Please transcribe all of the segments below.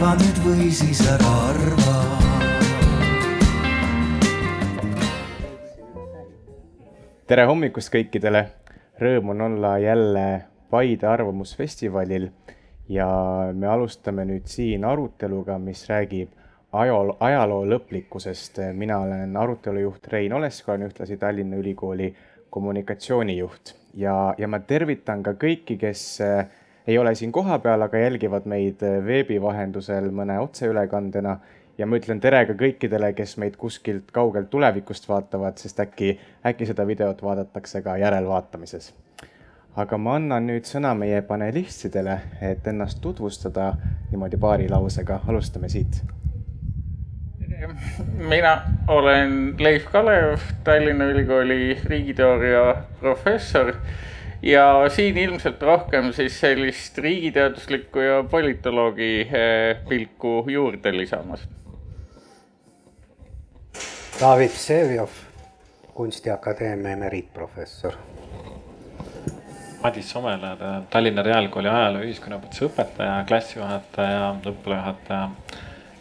arva nüüd või siis ära arva. Tere hommikust kõikidele, rõõm on olla jälle Paide Arvamusfestivalil ja me alustame nüüd siin aruteluga, mis räägib ajaloo, ajaloo lõplikkusest. mina olen arutelujuht Rein Olesk, olen ühtlasi Tallinna Ülikooli kommunikatsioonijuht. Ja, ja ma tervitan ka kõiki, kes eh, ei ole siin kohapeal, aga jälgivad meid eh, veebi vahendusel mõne otseülekandena ja ma ütlen tere ka kõikidele, kes meid kuskilt kaugelt tulevikust vaatavad, sest äkki, äkki seda videot vaadatakse ka järelvaatamises. aga ma annan nüüd sõna meie panelistidele, et ennast tutvustada niimoodi paari lausega, alustame siit. mina olen Leif Kalev, Tallinna Ülikooli riigiteooria professor ja siin ilmselt rohkem siis sellist riigiteaduslikku ja politoloogi eh, pilku juurde lisamas David Vsevjov, Kunstiakadeemia emeriitprofessor. Madis Somelar, Tallinna Reaalkooli ajaloo ühiskonnaõpetuse õpetaja, klassijuhataja, õppealajuhataja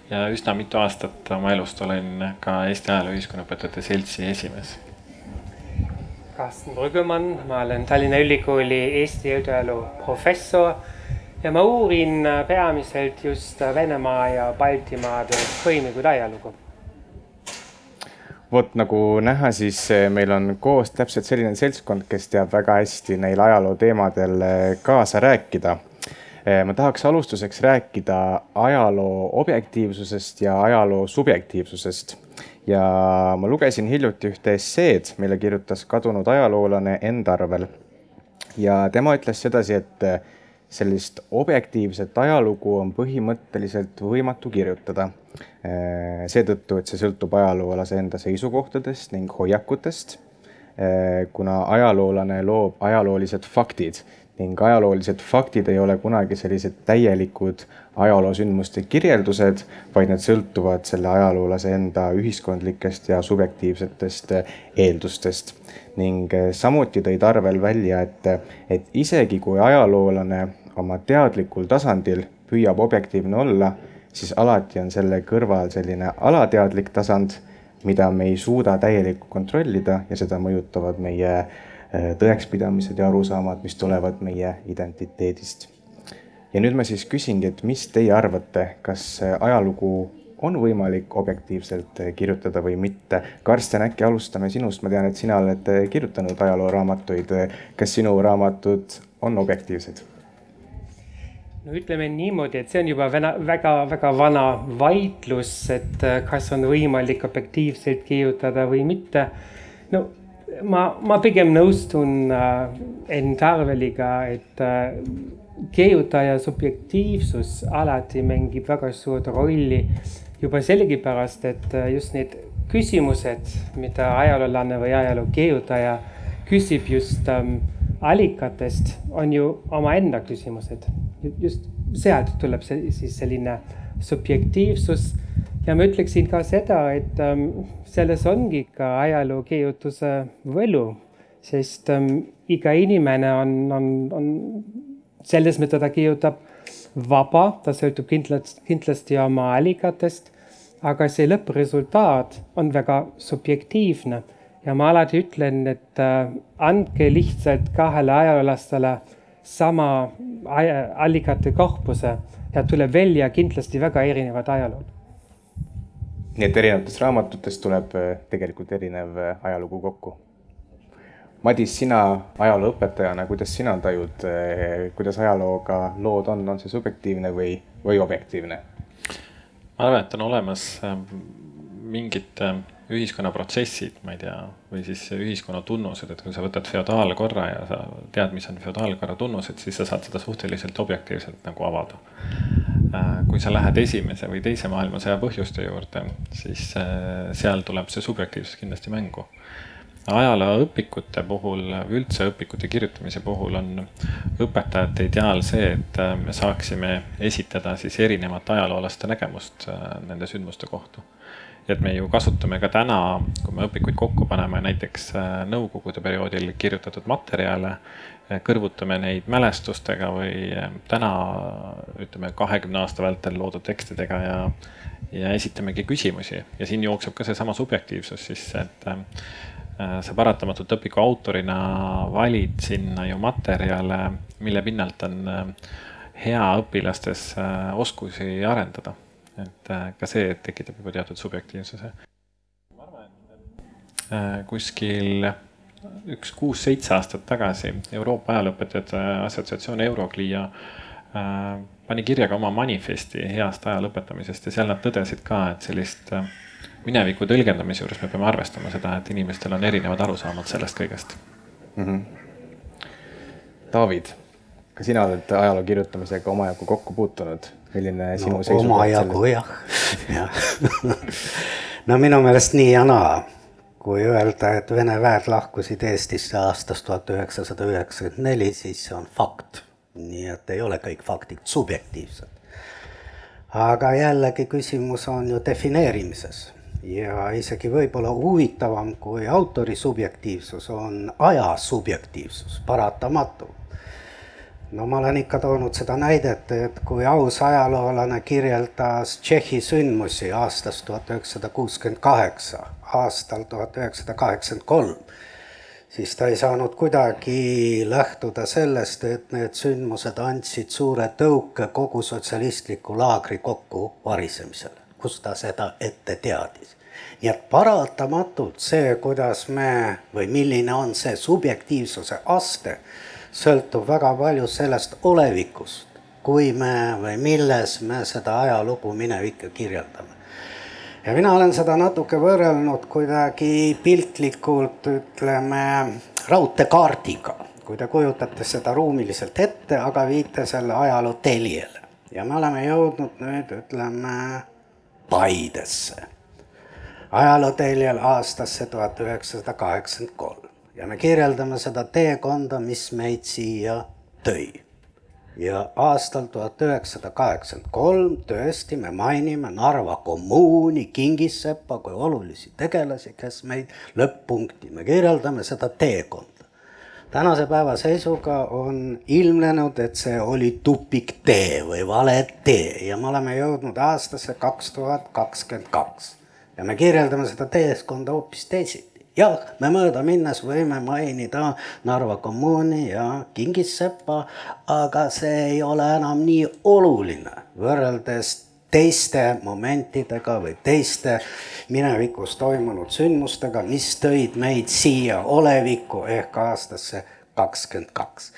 ja üsna mitu aastat oma elust olen ka Eesti Ajaloo Ühiskonnaõpetajate Seltsi esimees. Carsten Brüggemann, ma olen Tallinna Ülikooli Eesti Ajaloo professor ja ma uurin peamiselt just Venemaa ja Baltimaade põimikud ajalugu vot nagu näha, siis eh, meil on koos täpselt selline seltskond, kes teab väga hästi neil ajaloo teemadel kaasa rääkida. Ma tahaks alustuseks rääkida ajaloo objektiivsusest ja ajaloo subjektiivsusest. Ja ma lugesin hiljuti ühte esseed, mille kirjutas kadunud ajaloolane enda arvel. ja tema ütles sedasi, et sellist objektiivset ajalugu on põhimõtteliselt võimatu kirjutada. Äh, seetõttu, et see sõltub ajaloolase enda seisukohtadest ning hoiakutest. Äh, kuna ajaloolane loob ajaloolised faktid ning ajaloolised faktid ei ole kunagi sellised täielikud ajaloosündmuste kirjeldused, vaid need sõltuvad selle ajaloolase enda ühiskondlikest ja subjektiivsetest eeldustest. ning äh, samuti tõi Tarvel välja, et, et isegi kui ajaloolane oma teadlikul tasandil püüab objektiivne olla, siis alati on selle kõrval selline alateadlik tasand, mida me ei suuda täielikult kontrollida ja seda mõjutavad meie tõekspidamised ja arusaamad, mis tulevad meie identiteedist. Ja nüüd ma siis küsingi, et mis teie arvate, kas ajalugu on võimalik objektiivselt kirjutada või mitte. Karsten, äkki alustame sinust, ma tean, et sina oled kirjutanud ajalooraamatuid. kas sinu raamatud on objektiivsed? no ütleme niimoodi, et see on juba väga-väga vana vaidlus, et äh, kas on võimalik objektiivselt kirjutada või mitte. no ma, ma pigem nõustun äh, Enn Tarveliga, et kirjutaja subjektiivsus alati mängib väga suurt rolli juba sellegipärast, et äh, just need küsimused, mida ajaloolane või ajaloo kirjutaja küsib just ähm, allikatest, on ju omaenda küsimused. Just sealt tuleb see siis selline subjektiivsus. Ja ma ütleksin ka seda, et ähm, selles ongi ka ajalookirjutuse võlu, sest ähm, iga inimene on, on, on selles, mida ta kirjutab, vaba, ta sõltub kindlasti, kindlasti oma allikatest, aga see lõppresultaat on väga subjektiivne ja ma alati ütlen, et äh, andke lihtsalt kahele ajaloolastele sama allikate korpuse ja tuleb välja kindlasti väga erinevad ajalood. nii et erinevatest raamatutest tuleb äh, tegelikult erinev äh, ajalugu kokku. Madis, sina ajalooõpetajana, kuidas sina tajud, äh, kuidas ajalooga lood on, on see subjektiivne või, või objektiivne? ma arvan, et on olemas mingid ühiskonnaprotsessid, ma ei tea, või siis ühiskonna tunnused, et kui sa võtad feodaalkorra ja sa tead, mis on feodaalkorra tunnused, siis sa saad seda suhteliselt objektiivselt nagu avada. Kui sa lähed esimese või teise maailmasõja põhjuste juurde, siis seal tuleb see subjektiivsus kindlasti mängu ajalooõpikute puhul, üldse õpikute kirjutamise puhul on õpetajate ideaal see, et äh, me saaksime esitada siis erinevat ajaloolaste nägemust nende sündmuste kohta. Et me ju kasutame ka täna, kui me õpikuid kokku paneme, näiteks äh, nõukogude perioodil kirjutatud materjale kõrvutame neid mälestustega või täna ütleme, kahekümne aasta vältel loodud tekstidega ja, ja esitamegi küsimusi. Ja siin jookseb ka seesama subjektiivsus sisse, et sa paratamatult õpiku autorina valid sinna ju materjale, mille pinnalt on hea õpilastes oskusi arendada. et ka see tekitab juba teatud subjektiivsuse. ma arvan, et kuskil üks kuus-seitse aastat tagasi Euroopa Ajalooõpetajate Assotsiatsioon Euroclio äh, pani kirja ka oma manifesti heast aja lõpetamisest ja seal nad tõdesid ka, et sellist äh, mineviku tõlgendamise juures me peame arvestama seda, et inimestel on erinevad arusaamad sellest kõigest mm. -hmm. David, ka sina oled ajaloo kirjutamisega omajagu kokku puutunud, milline sinu no, seisukoht? omajagu jah, jah no minu meelest nii ja naa kui öelda, et Vene väed lahkusid Eestisse aastast tuhat üheksasada üheksakümmend neli, siis see on fakt. nii et ei ole kõik faktid subjektiivsed. aga jällegi küsimus on ju defineerimises ja isegi võib-olla huvitavam kui autori subjektiivsus on aja subjektiivsus, paratamatu no ma olen ikka toonud seda näidet, et kui aus ajaloolane kirjeldas Tšehhi sündmusi aastast tuhat üheksasada kuuskümmend kaheksa, aastal tuhat üheksasada kaheksakümmend kolm, siis ta ei saanud kuidagi lähtuda sellest, et need sündmused andsid suure tõuke kogu sotsialistliku laagri kokkuvarisemisele. Kust ta seda ette teadis? nii et paratamatult see, kuidas me või milline on see subjektiivsuse aste sõltub väga palju sellest olevikust, kui me või milles me seda ajalugu minevikku kirjeldame. ja mina olen seda natuke võrrelnud kuidagi piltlikult, ütleme, raudteekaardiga, kui te kujutate seda ruumiliselt ette, aga viite selle ajaloo teljele ja me oleme jõudnud nüüd, ütleme, Paidesse ajalooteljel aastasse tuhat üheksasada kaheksakümmend kolm ja me kirjeldame seda teekonda, mis meid siia tõi. ja aastal tuhat üheksasada kaheksakümmend kolm tõesti me mainime Narva kommuuni, Kingissepa kui olulisi tegelasi, kes meid lõpp-punkti, me kirjeldame seda teekonda. Tänase päeva seisuga on ilmnenud, et see oli tupiktee või vale tee ja me oleme jõudnud aastasse kaks tuhat kakskümmend kaks. Ja me kirjeldame seda teeskonda hoopis teisiti. Jah, me mööda minnes võime mainida Narva kommuuni ja Kingissepa, aga see ei ole enam nii oluline võrreldes teiste momentidega või teiste minevikus toimunud sündmustega, mis tõid meid siia olevikku ehk aastasse kakskümmend kaks.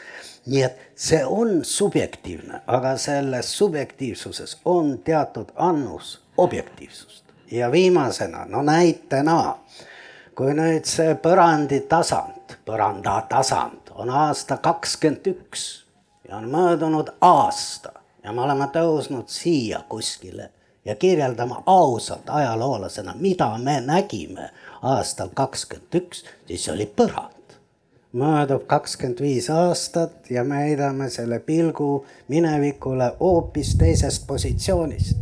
nii et see on subjektiivne, aga selles subjektiivsuses on teatud annus objektiivsust ja viimasena, no näitena kui nüüd see põranditasand, põrandatasand on aasta kakskümmend üks ja on möödunud aasta ja me oleme tõusnud siia kuskile ja kirjeldama ausalt ajaloolasena, mida me nägime aastal kakskümmend üks, siis oli põrand. möödub kakskümmend viis aastat ja me heidame selle pilgu minevikule hoopis teisest positsioonist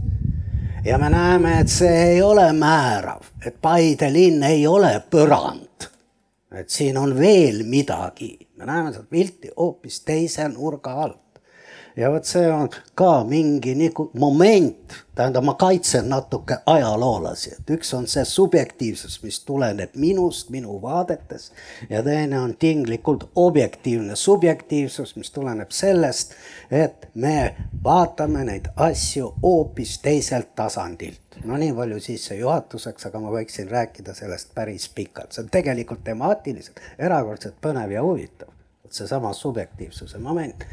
ja me näeme, et see ei ole määrav, et Paide linn ei ole põrand. et siin on veel midagi, me näeme seda pilti hoopis teise nurga alt ja vot see on ka mingi nagu moment, tähendab, ma kaitsen natuke ajaloolasi, et üks on see subjektiivsus, mis tuleneb minust, minu vaadetes ja teine on tinglikult objektiivne subjektiivsus, mis tuleneb sellest, et me vaatame neid asju hoopis teiselt tasandilt. no nii palju sissejuhatuseks, aga ma võiksin rääkida sellest päris pikalt, see on tegelikult temaatiliselt erakordselt põnev ja huvitav seesama subjektiivsuse moment.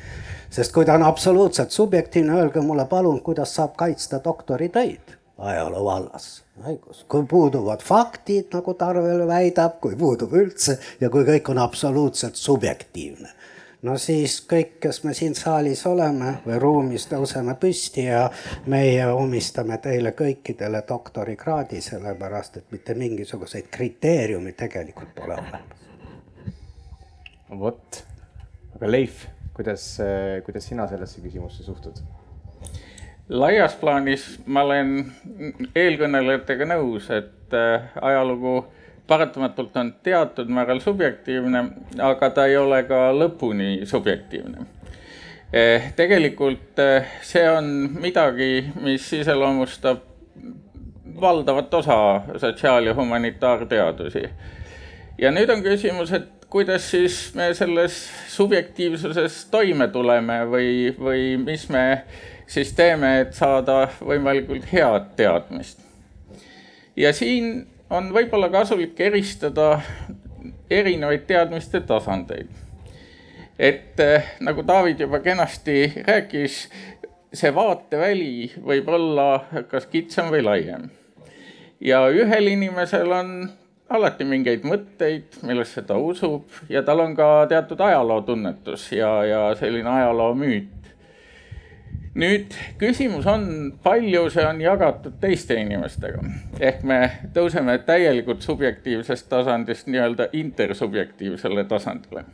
sest kui ta on absoluutselt subjektiivne, öelge mulle palun, kuidas saab kaitsta doktoritöid ajaloo vallas. õigus, kui puuduvad faktid, nagu Tarvel väidab, kui puudub üldse ja kui kõik on absoluutselt subjektiivne no siis kõik, kes me siin saalis oleme või ruumis, tõuseme püsti ja meie omistame teile kõikidele doktorikraadi, sellepärast et mitte mingisuguseid kriteeriumi tegelikult pole olemas vot, aga Leif, kuidas, kuidas sina sellesse küsimusse suhtud? laias plaanis ma olen eelkõnelejatega nõus, et äh, ajalugu paratamatult on teatud määral subjektiivne, aga ta ei ole ka lõpuni subjektiivne. Eh, tegelikult eh, see on midagi, mis iseloomustab valdavat osa sotsiaal- ja humanitaarteadusi. ja nüüd on küsimus, et kuidas siis me selles subjektiivsuses toime tuleme või, või mis me siis teeme, et saada võimalikult head teadmist. ja siin on võib-olla kasulik eristada erinevaid teadmiste tasandeid. et eh, nagu David juba kenasti rääkis, see vaateväli võib olla kas kitsam või laiem. ja ühel inimesel on alati mingeid mõtteid, millesse ta usub ja tal on ka teatud ajalootunnetus ja, ja selline ajaloomüüt nüüd küsimus on, palju see on jagatud teiste inimestega. ehk me tõuseme täielikult subjektiivsest tasandist nii-öelda intersubjektiivsele tasandile.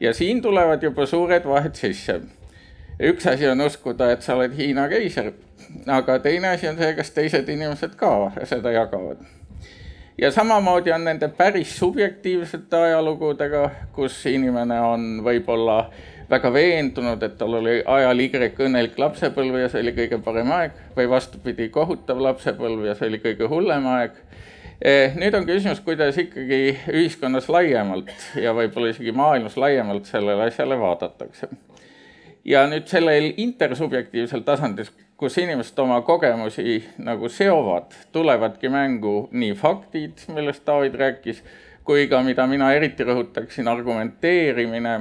ja siin tulevad juba suured vahed sisse. üks asi on uskuda, et sa oled Hiina keiser, aga teine asi on see, kas teised inimesed ka seda jagavad ja samamoodi on nende päris subjektiivsete ajalugudega, kus inimene on võib-olla väga veendunud, et tal oli ajal Y õnnelik lapsepõlv ja see oli kõige parem aeg või vastupidi, kohutav lapsepõlv ja see oli kõige hullem aeg. Eh, nüüd on küsimus, kuidas ikkagi ühiskonnas laiemalt ja võib-olla isegi maailmas laiemalt sellele asjale vaadatakse. ja nüüd sellel intersubjektiivsel tasandil, kus inimesed oma kogemusi nagu seovad, tulevadki mängu nii faktid, millest David rääkis kui ka, mida mina eriti rõhutaksin, argumenteerimine.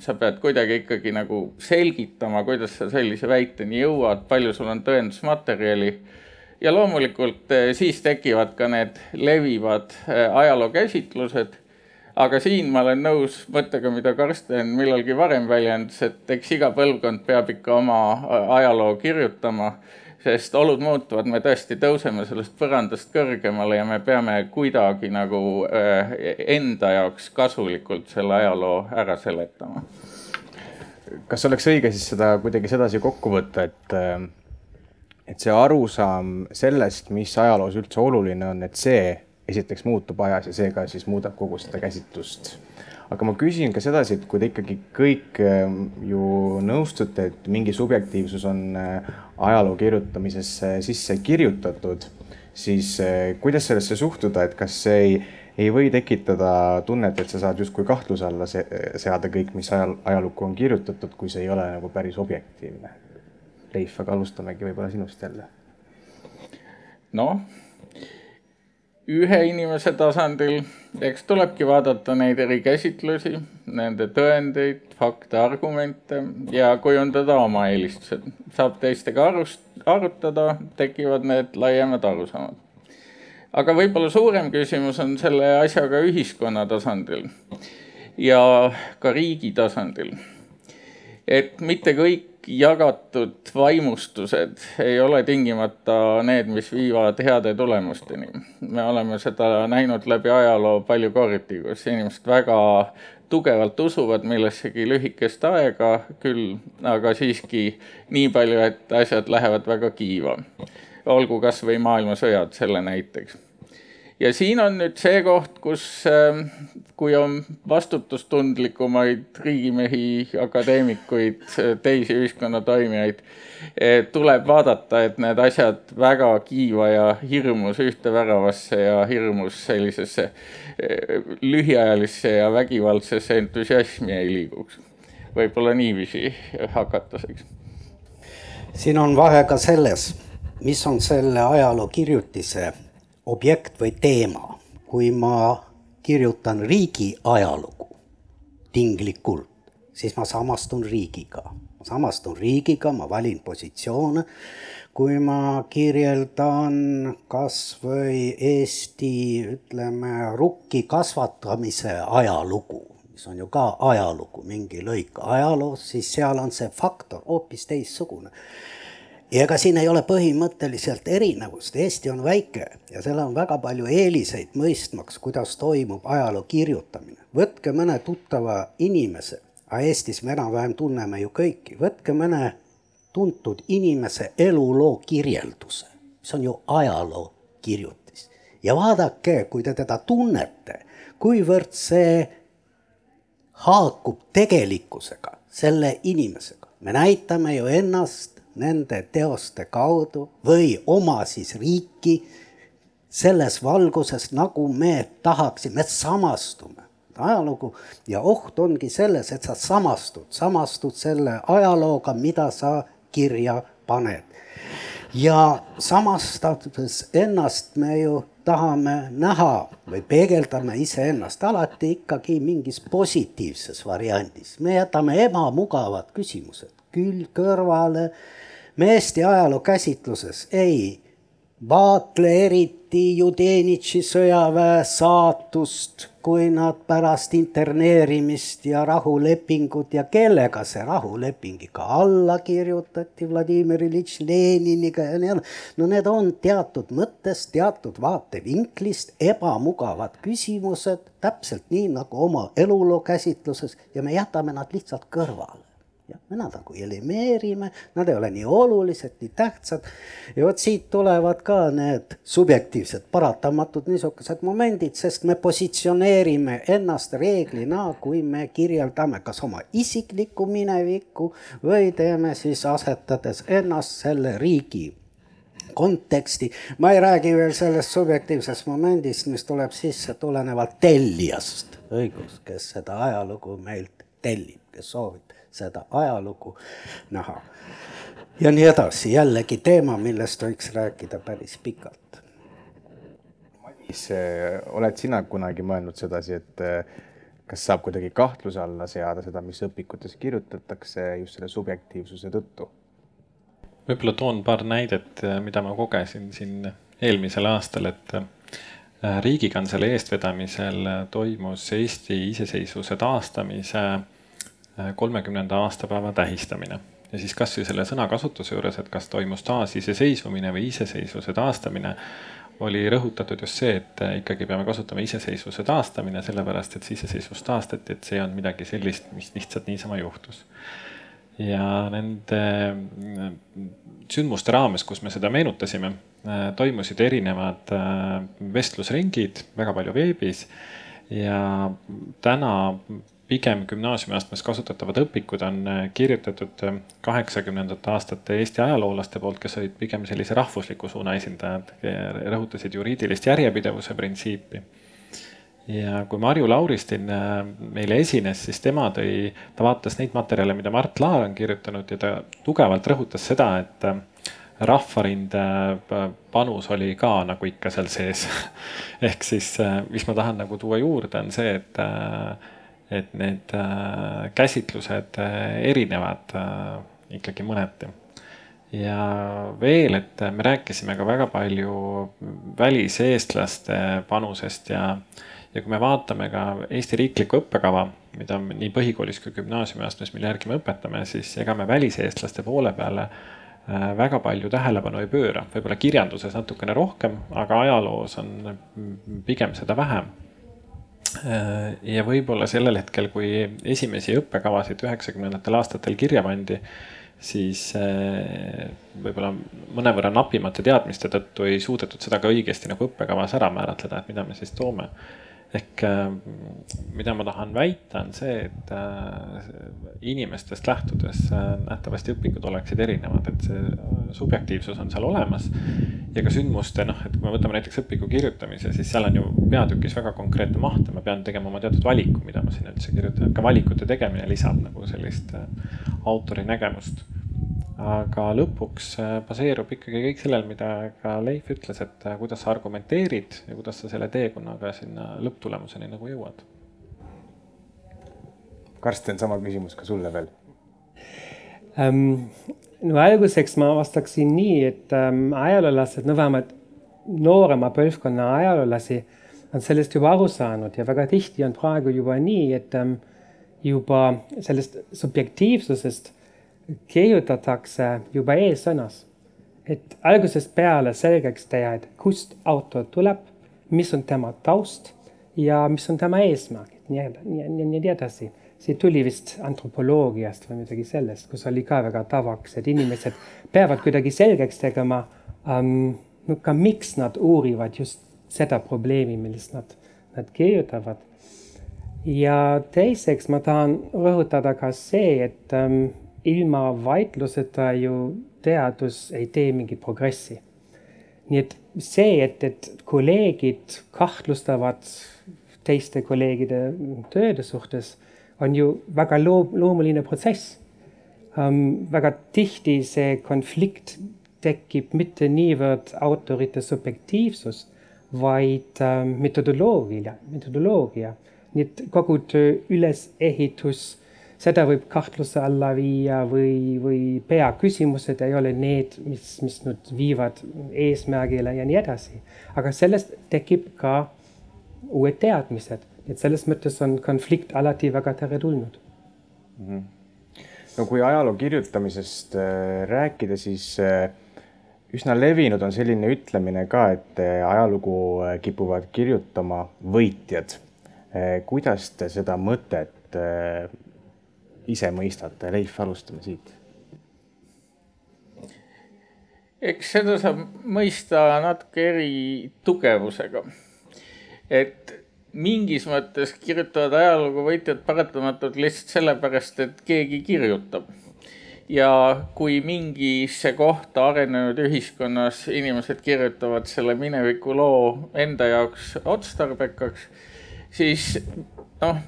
sa pead kuidagi ikkagi nagu selgitama, kuidas sa sellise väiteni jõuad, palju sul on tõendusmaterjali. ja loomulikult eh, siis tekivad ka need levivad eh, ajalookäsitlused. Aga siin ma olen nõus mõttega, mida Karsten millalgi varem väljendas, et eks iga põlvkond peab ikka oma ajaloo kirjutama sest olud muutuvad, me tõesti tõuseme sellest põrandast kõrgemale ja me peame kuidagi nagu äh, enda jaoks kasulikult selle ajaloo ära seletama. kas oleks õige siis seda kuidagi sedasi kokku võtta, et, äh, et see arusaam sellest, mis ajaloos üldse oluline on, et see esiteks muutub ajas ja seega siis muudab kogu seda käsitlust aga ma küsin ka sedasi, et kui te ikkagi kõik ähm, ju nõustute, et mingi subjektiivsus on äh, ajaloo kirjutamisesse sisse kirjutatud, siis äh, kuidas sellesse suhtuda, et kas see ei, ei või tekitada tunnet, et sa saad justkui kahtluse alla se seada kõik, mis ajal, ajalukku on kirjutatud, kui see ei ole nagu päris objektiivne? Leif, aga alustamegi võib-olla sinust jälle. noh ühe inimese tasandil, eks tulebki vaadata neid eri käsitlusi, nende tõendeid, fakte, argumente ja kujundada oma eelistused. saab teistega arust, arutada, tekivad need laiemad arusaamad. aga võib-olla suurem küsimus on selle asjaga ühiskonna tasandil ja ka riigi tasandil. et mitte kõik jagatud vaimustused ei ole tingimata need, mis viivad heade tulemusteni. me oleme seda näinud läbi ajaloo palju kordi, kus inimesed väga tugevalt usuvad millessegi lühikest aega küll, aga siiski nii palju, et asjad lähevad väga kiiva. olgu kasvõi maailmasõjad selle näiteks ja siin on nüüd see koht, kus, ähm, kui on vastutustundlikumaid riigimehi, akadeemikuid, teisi ühiskonna toimijaid, eh, tuleb vaadata, et need asjad väga kiiva ja hirmus ühte väravasse ja hirmus sellisesse eh, lühiajalisse ja vägivaldsesse entusiasmi ei liiguks. võib-olla niiviisi hakatuseks. siin on vahe ka selles, mis on selle ajaloo kirjutise objekt või teema, kui ma kirjutan riigi ajalugu tinglikult, siis ma samastun riigiga. ma samastun riigiga, ma valin positsioone, kui ma kirjeldan kas või Eesti, ütleme, rukki kasvatamise ajalugu, mis on ju ka ajalugu, mingi lõik ajaloos, siis seal on see faktor hoopis teistsugune ja ega siin ei ole põhimõtteliselt erinevust, Eesti on väike ja seal on väga palju eeliseid mõistmaks, kuidas toimub ajaloo kirjutamine. võtke mõne tuttava inimese, aga Eestis me enam-vähem tunneme ju kõiki, võtke mõne tuntud inimese eluloo kirjelduse, mis on ju ajaloo kirjutis. ja vaadake, kui te teda tunnete, kuivõrd see haakub tegelikkusega, selle inimesega. me näitame ju ennast nende teoste kaudu või oma siis riiki selles valguses, nagu me tahaksime, me samastume ajalugu ja oht ongi selles, et sa samastud, samastud selle ajalooga, mida sa kirja paned. ja samastades ennast me ju tahame näha või peegeldame iseennast alati ikkagi mingis positiivses variandis. me jätame ebamugavad küsimused küll kõrvale. Me Eesti ajaloo käsitluses ei vaatle eriti Judenitši sõjaväe saatust kui nad pärast interneerimist ja rahulepingut ja kellega see rahuleping ikka alla kirjutati, Vladimir Iljitš Leniniga ja nii edasi. no need on teatud mõttes, teatud vaatevinklist ebamugavad küsimused, täpselt nii nagu oma eluloo käsitluses ja me jätame nad lihtsalt kõrvale jah, me nad nagu elimeerime, nad ei ole nii olulised, nii tähtsad. ja vot siit tulevad ka need subjektiivsed paratamatud niisugused momendid, sest me positsioneerime ennast reeglina, kui me kirjeldame kas oma isiklikku minevikku või teeme siis asetades ennast selle riigi konteksti. ma ei räägi veel sellest subjektiivsest momendist, mis tuleb sisse tulenevalt tellijast, õigus, kes seda ajalugu meilt tellib, kes soovib seda ajalugu näha. ja nii edasi, jällegi teema, millest võiks rääkida päris pikalt. Madis, oled sina kunagi mõelnud sedasi, et eh, kas saab kuidagi kahtluse alla seada seda, mis õpikutes kirjutatakse just selle subjektiivsuse tõttu? võib-olla toon paar näidet, eh, mida ma kogesin siin eelmisel aastal, et eh, Riigikantselei eestvedamisel toimus Eesti iseseisvuse taastamise kolmekümnenda aastapäeva tähistamine. ja siis kasvõi selle sõnakasutuse juures, et kas toimus taasiseseisvumine või iseseisvuse taastamine, oli rõhutatud just see, et ikkagi peame kasutama iseseisvuse taastamine, sellepärast et see iseseisvus taastati, et see on midagi sellist, mis lihtsalt niisama juhtus. ja nende sündmuste raames, kus me seda meenutasime, toimusid erinevad vestlusringid väga palju veebis ja täna pigem gümnaasiumiastmes kasutatavad õpikud on äh, kirjutatud äh, kaheksakümnendate aastate Eesti ajaloolaste poolt, kes olid pigem sellise rahvusliku suuna esindajad, rõhutasid juriidilist järjepidevuse printsiipi. ja kui Marju Lauristin äh, meile esines, siis tema tõi, ta vaatas neid materjale, mida Mart Laar on kirjutanud ja ta tugevalt rõhutas seda, et rahvarinde panus oli ka nagu ikka seal sees ehk siis, mis ma tahan nagu tuua juurde, on see, et et need äh, käsitlused äh, erinevad äh, ikkagi mõneti. ja veel, et me rääkisime ka väga palju väliseestlaste panusest ja, ja kui me vaatame ka Eesti riiklikku õppekava, mida nii põhikoolis kui gümnaasiumiastmes, mille järgi me õpetame, siis ega me väliseestlaste poole peale väga palju tähelepanu ei pööra, võib-olla kirjanduses natukene rohkem, aga ajaloos on pigem seda vähem Äh, ja võib-olla sellel hetkel, kui esimesi õppekavasid üheksakümnendatel aastatel kirja pandi, siis äh, võib-olla mõnevõrra napimate teadmiste tõttu ei suudetud seda ka õigesti nagu õppekavas ära määratleda, et mida me siis toome ehk äh, mida ma tahan väita, on see, et äh, inimestest lähtudes äh, nähtavasti õpikud oleksid erinevad, et see subjektiivsus on seal olemas. ja ka sündmuste, noh, et kui me võtame näiteks õpiku kirjutamise, siis seal on ju peatükis väga konkreetne maht ja ma pean tegema oma teatud valiku, mida ma sinna üldse kirjutan, ka valikute tegemine lisab nagu sellist autori nägemust aga lõpuks äh, baseerub ikkagi kõik sellel, mida ka Leif ütles, et äh, kuidas sa argumenteerid ja kuidas sa selle teekonnaga sinna lõpptulemuseni nagu jõuad. Karsten, sama küsimus ka sulle veel ähm,. no alguseks ma vastaksin nii, et ähm, ajaloolased, no vähemalt noorema põlvkonna ajaloolasi on sellest juba aru saanud ja väga tihti on praegu juba nii, et ähm, juba sellest subjektiivsusest kirjutatakse juba eessõnas. et algusest peale selgeks teha, et kust autor tuleb, mis on tema taust ja mis on tema eesmärgid, nii, nii, nii, edasi. see tuli vist antropoloogiast või midagi sellest, kus oli ka väga tavaks, et inimesed peavad kuidagi selgeks tegema um,, no ka miks nad uurivad just seda probleemi, millest nad, nad kirjutavad. ja teiseks ma tahan rõhutada ka see, et ähm, ilma vaidluseta ju teadus ei tee mingit progressi. nii et see, et, et kolleegid kahtlustavad teiste kolleegide tööde suhtes, on ju väga loo-, loomuline protsess ähm,. väga tihti see konflikt tekib mitte niivõrd autorite subjektiivsust, vaid ähm, metodoloogia, metodoloogia. nii et kogu töö ülesehitus, seda võib kahtluse alla viia või, või peaküsimused ei ole need, mis, mis nüüd viivad eesmärgile ja nii edasi. aga sellest tekib ka uued teadmised, et selles mõttes on konflikt alati väga teretulnud mm. -hmm. no kui ajaloo kirjutamisest äh, rääkida, siis äh, üsna levinud on selline ütlemine ka, et äh, ajalugu kipuvad kirjutama võitjad. Kuidas te seda mõtet ise mõistate, Leif, alustame siit. eks seda saab mõista natuke eri tugevusega. et mingis mõttes kirjutavad ajalugu võitjad paratamatult lihtsalt sellepärast, et keegi kirjutab ja kui mingisse kohta arenenud ühiskonnas inimesed kirjutavad selle mineviku loo enda jaoks otstarbekaks, siis noh,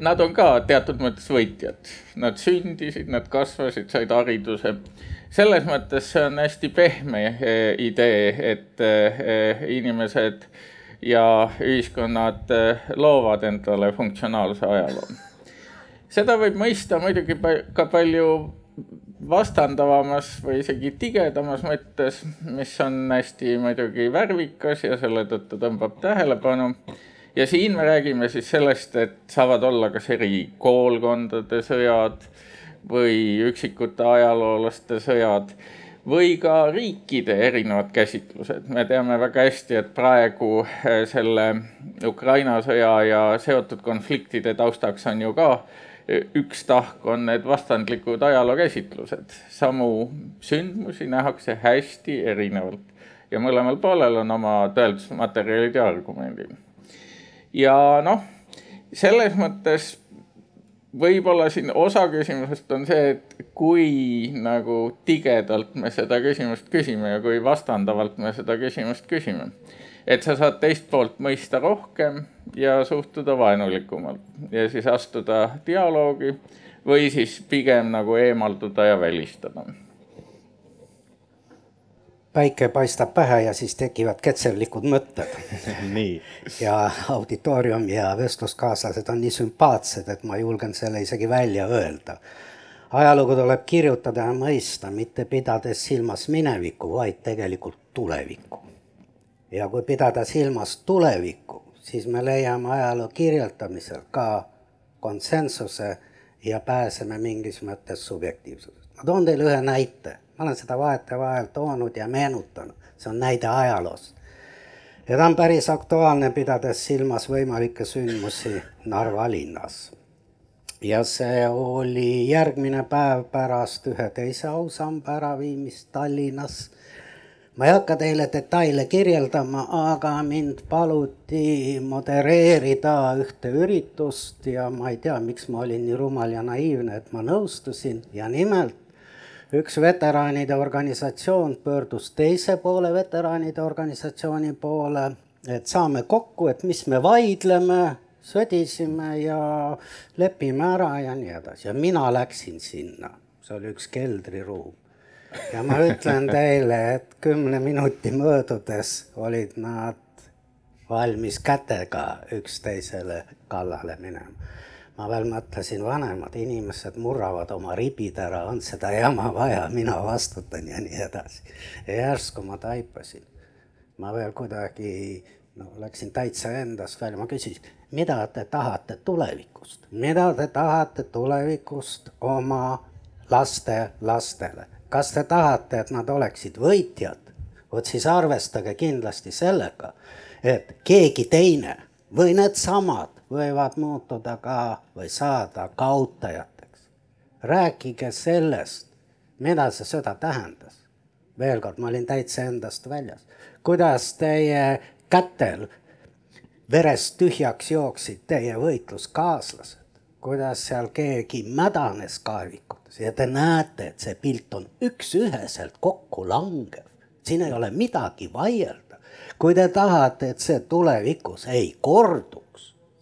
nad on ka teatud mõttes võitjad. Nad sündisid, nad kasvasid, said hariduse. selles mõttes see on hästi pehme eh, idee, et eh, inimesed ja ühiskonnad eh, loovad endale funktsionaalse ajaloo. seda võib mõista muidugi ka palju vastandavamas või isegi tigedamas mõttes, mis on hästi muidugi värvikas ja selle tõttu tõmbab tähelepanu. Ja siin me räägime siis sellest, et saavad olla kas eri koolkondade sõjad või üksikute ajaloolaste sõjad või ka riikide erinevad käsitlused. me teame väga hästi, et praegu eh, selle Ukraina sõja ja seotud konfliktide taustaks on ju ka üks tahk on need vastandlikud ajalookäsitlused. samu sündmusi nähakse hästi erinevalt ja mõlemal poolel on oma tõendusmaterjalid ja argumendid. Ja noh, selles mõttes võib-olla siin osa küsimusest on see, et kui nagu tigedalt me seda küsimust küsime ja kui vastandavalt me seda küsimust küsime et sa saad teist poolt mõista rohkem ja suhtuda vaenulikumalt ja siis astuda dialoogi või siis pigem nagu eemalduda ja välistada. Päike paistab pähe ja siis tekivad ketsevlikud mõtted. Ja auditoorium ja vestluskaaslased on nii sümpaatsed, et ma julgen selle isegi välja öelda. Ajalugu tuleb kirjutada ja mõista, mitte pidades silmas minevikku, vaid tegelikult tulevikku. Ja kui pidada silmas tulevikku, siis me leiame ajaloo kirjeldamisel ka konsensuse ja pääseme mingis mõttes subjektiivsusest. ma toon teile ühe näite, ma olen seda vahetevahel toonud ja meenutanud, see on näide ajaloost. ja ta on päris aktuaalne, pidades silmas võimalikke sündmusi Narva linnas. ja see oli järgmine päev pärast ühe teise ausamba äraviimist Tallinnas ma ei hakka teile detaile kirjeldama, aga mind paluti modereerida ühte üritust ja ma ei tea, miks ma olin nii rumal ja naiivne, et ma nõustusin ja nimelt üks veteraanide organisatsioon pöördus teise poole veteraanide organisatsiooni poole, et saame kokku, et mis me vaidleme, sõdisime ja lepime ära ja nii edasi. Ja mina läksin sinna, see oli üks keldriruum. Ja ma ütlen teile, et kümne minuti möödudes olid nad valmis kätega üksteisele kallale minema. Ma veel mõtlesin, vanemad inimesed murravad oma ribid ära, on seda jama vaja, mina vastutan ja nii edasi. ja järsku ma taipasin, ma veel kuidagi no läksin täitsa endast välja, ma küsisin, mida te tahate tulevikust, mida te tahate tulevikust oma laste lastele? Kas te tahate, et nad oleksid võitjad, vot siis arvestage kindlasti sellega, et keegi teine või needsamad võivad muutuda ka või saada kaotajateks. rääkige sellest, mida see sõda tähendas. veel kord, ma olin täitsa endast väljas. kuidas teie kätel verest tühjaks jooksid teie võitluskaaslased, kuidas seal keegi mädanes kaevikutes ja te näete, et see pilt on üks-üheselt kokku langev. siin ei ole midagi vaielda. kui te tahate, et see tulevikus ei korduks,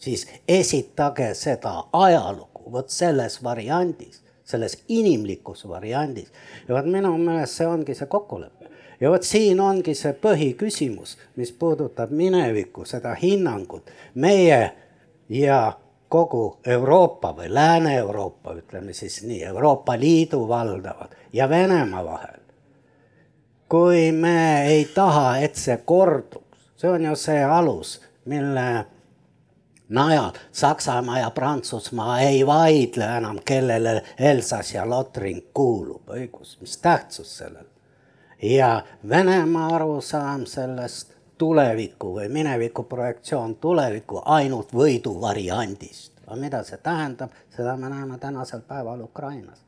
siis esitage seda ajalugu vot selles variandis, selles inimlikus variandis. ja vot minu meelest see ongi see kokkulepe ja vot siin ongi see põhiküsimus, mis puudutab minevikku, seda hinnangut meie ja kogu Euroopa või Lääne-Euroopa, ütleme siis nii, Euroopa Liidu valdavad ja Venemaa vahel. kui me ei taha, et see korduks, see on ju see alus, mille najal Saksamaa ja Prantsusmaa ei vaidle enam, kellele Elsass ja Lotring kuulub, õigus, mis tähtsus sellel ja Venemaa arusaam sellest tuleviku või mineviku projektsioon tuleviku ainult võidu variandist. aga mida see tähendab, seda me näeme tänasel päeval Ukrainas.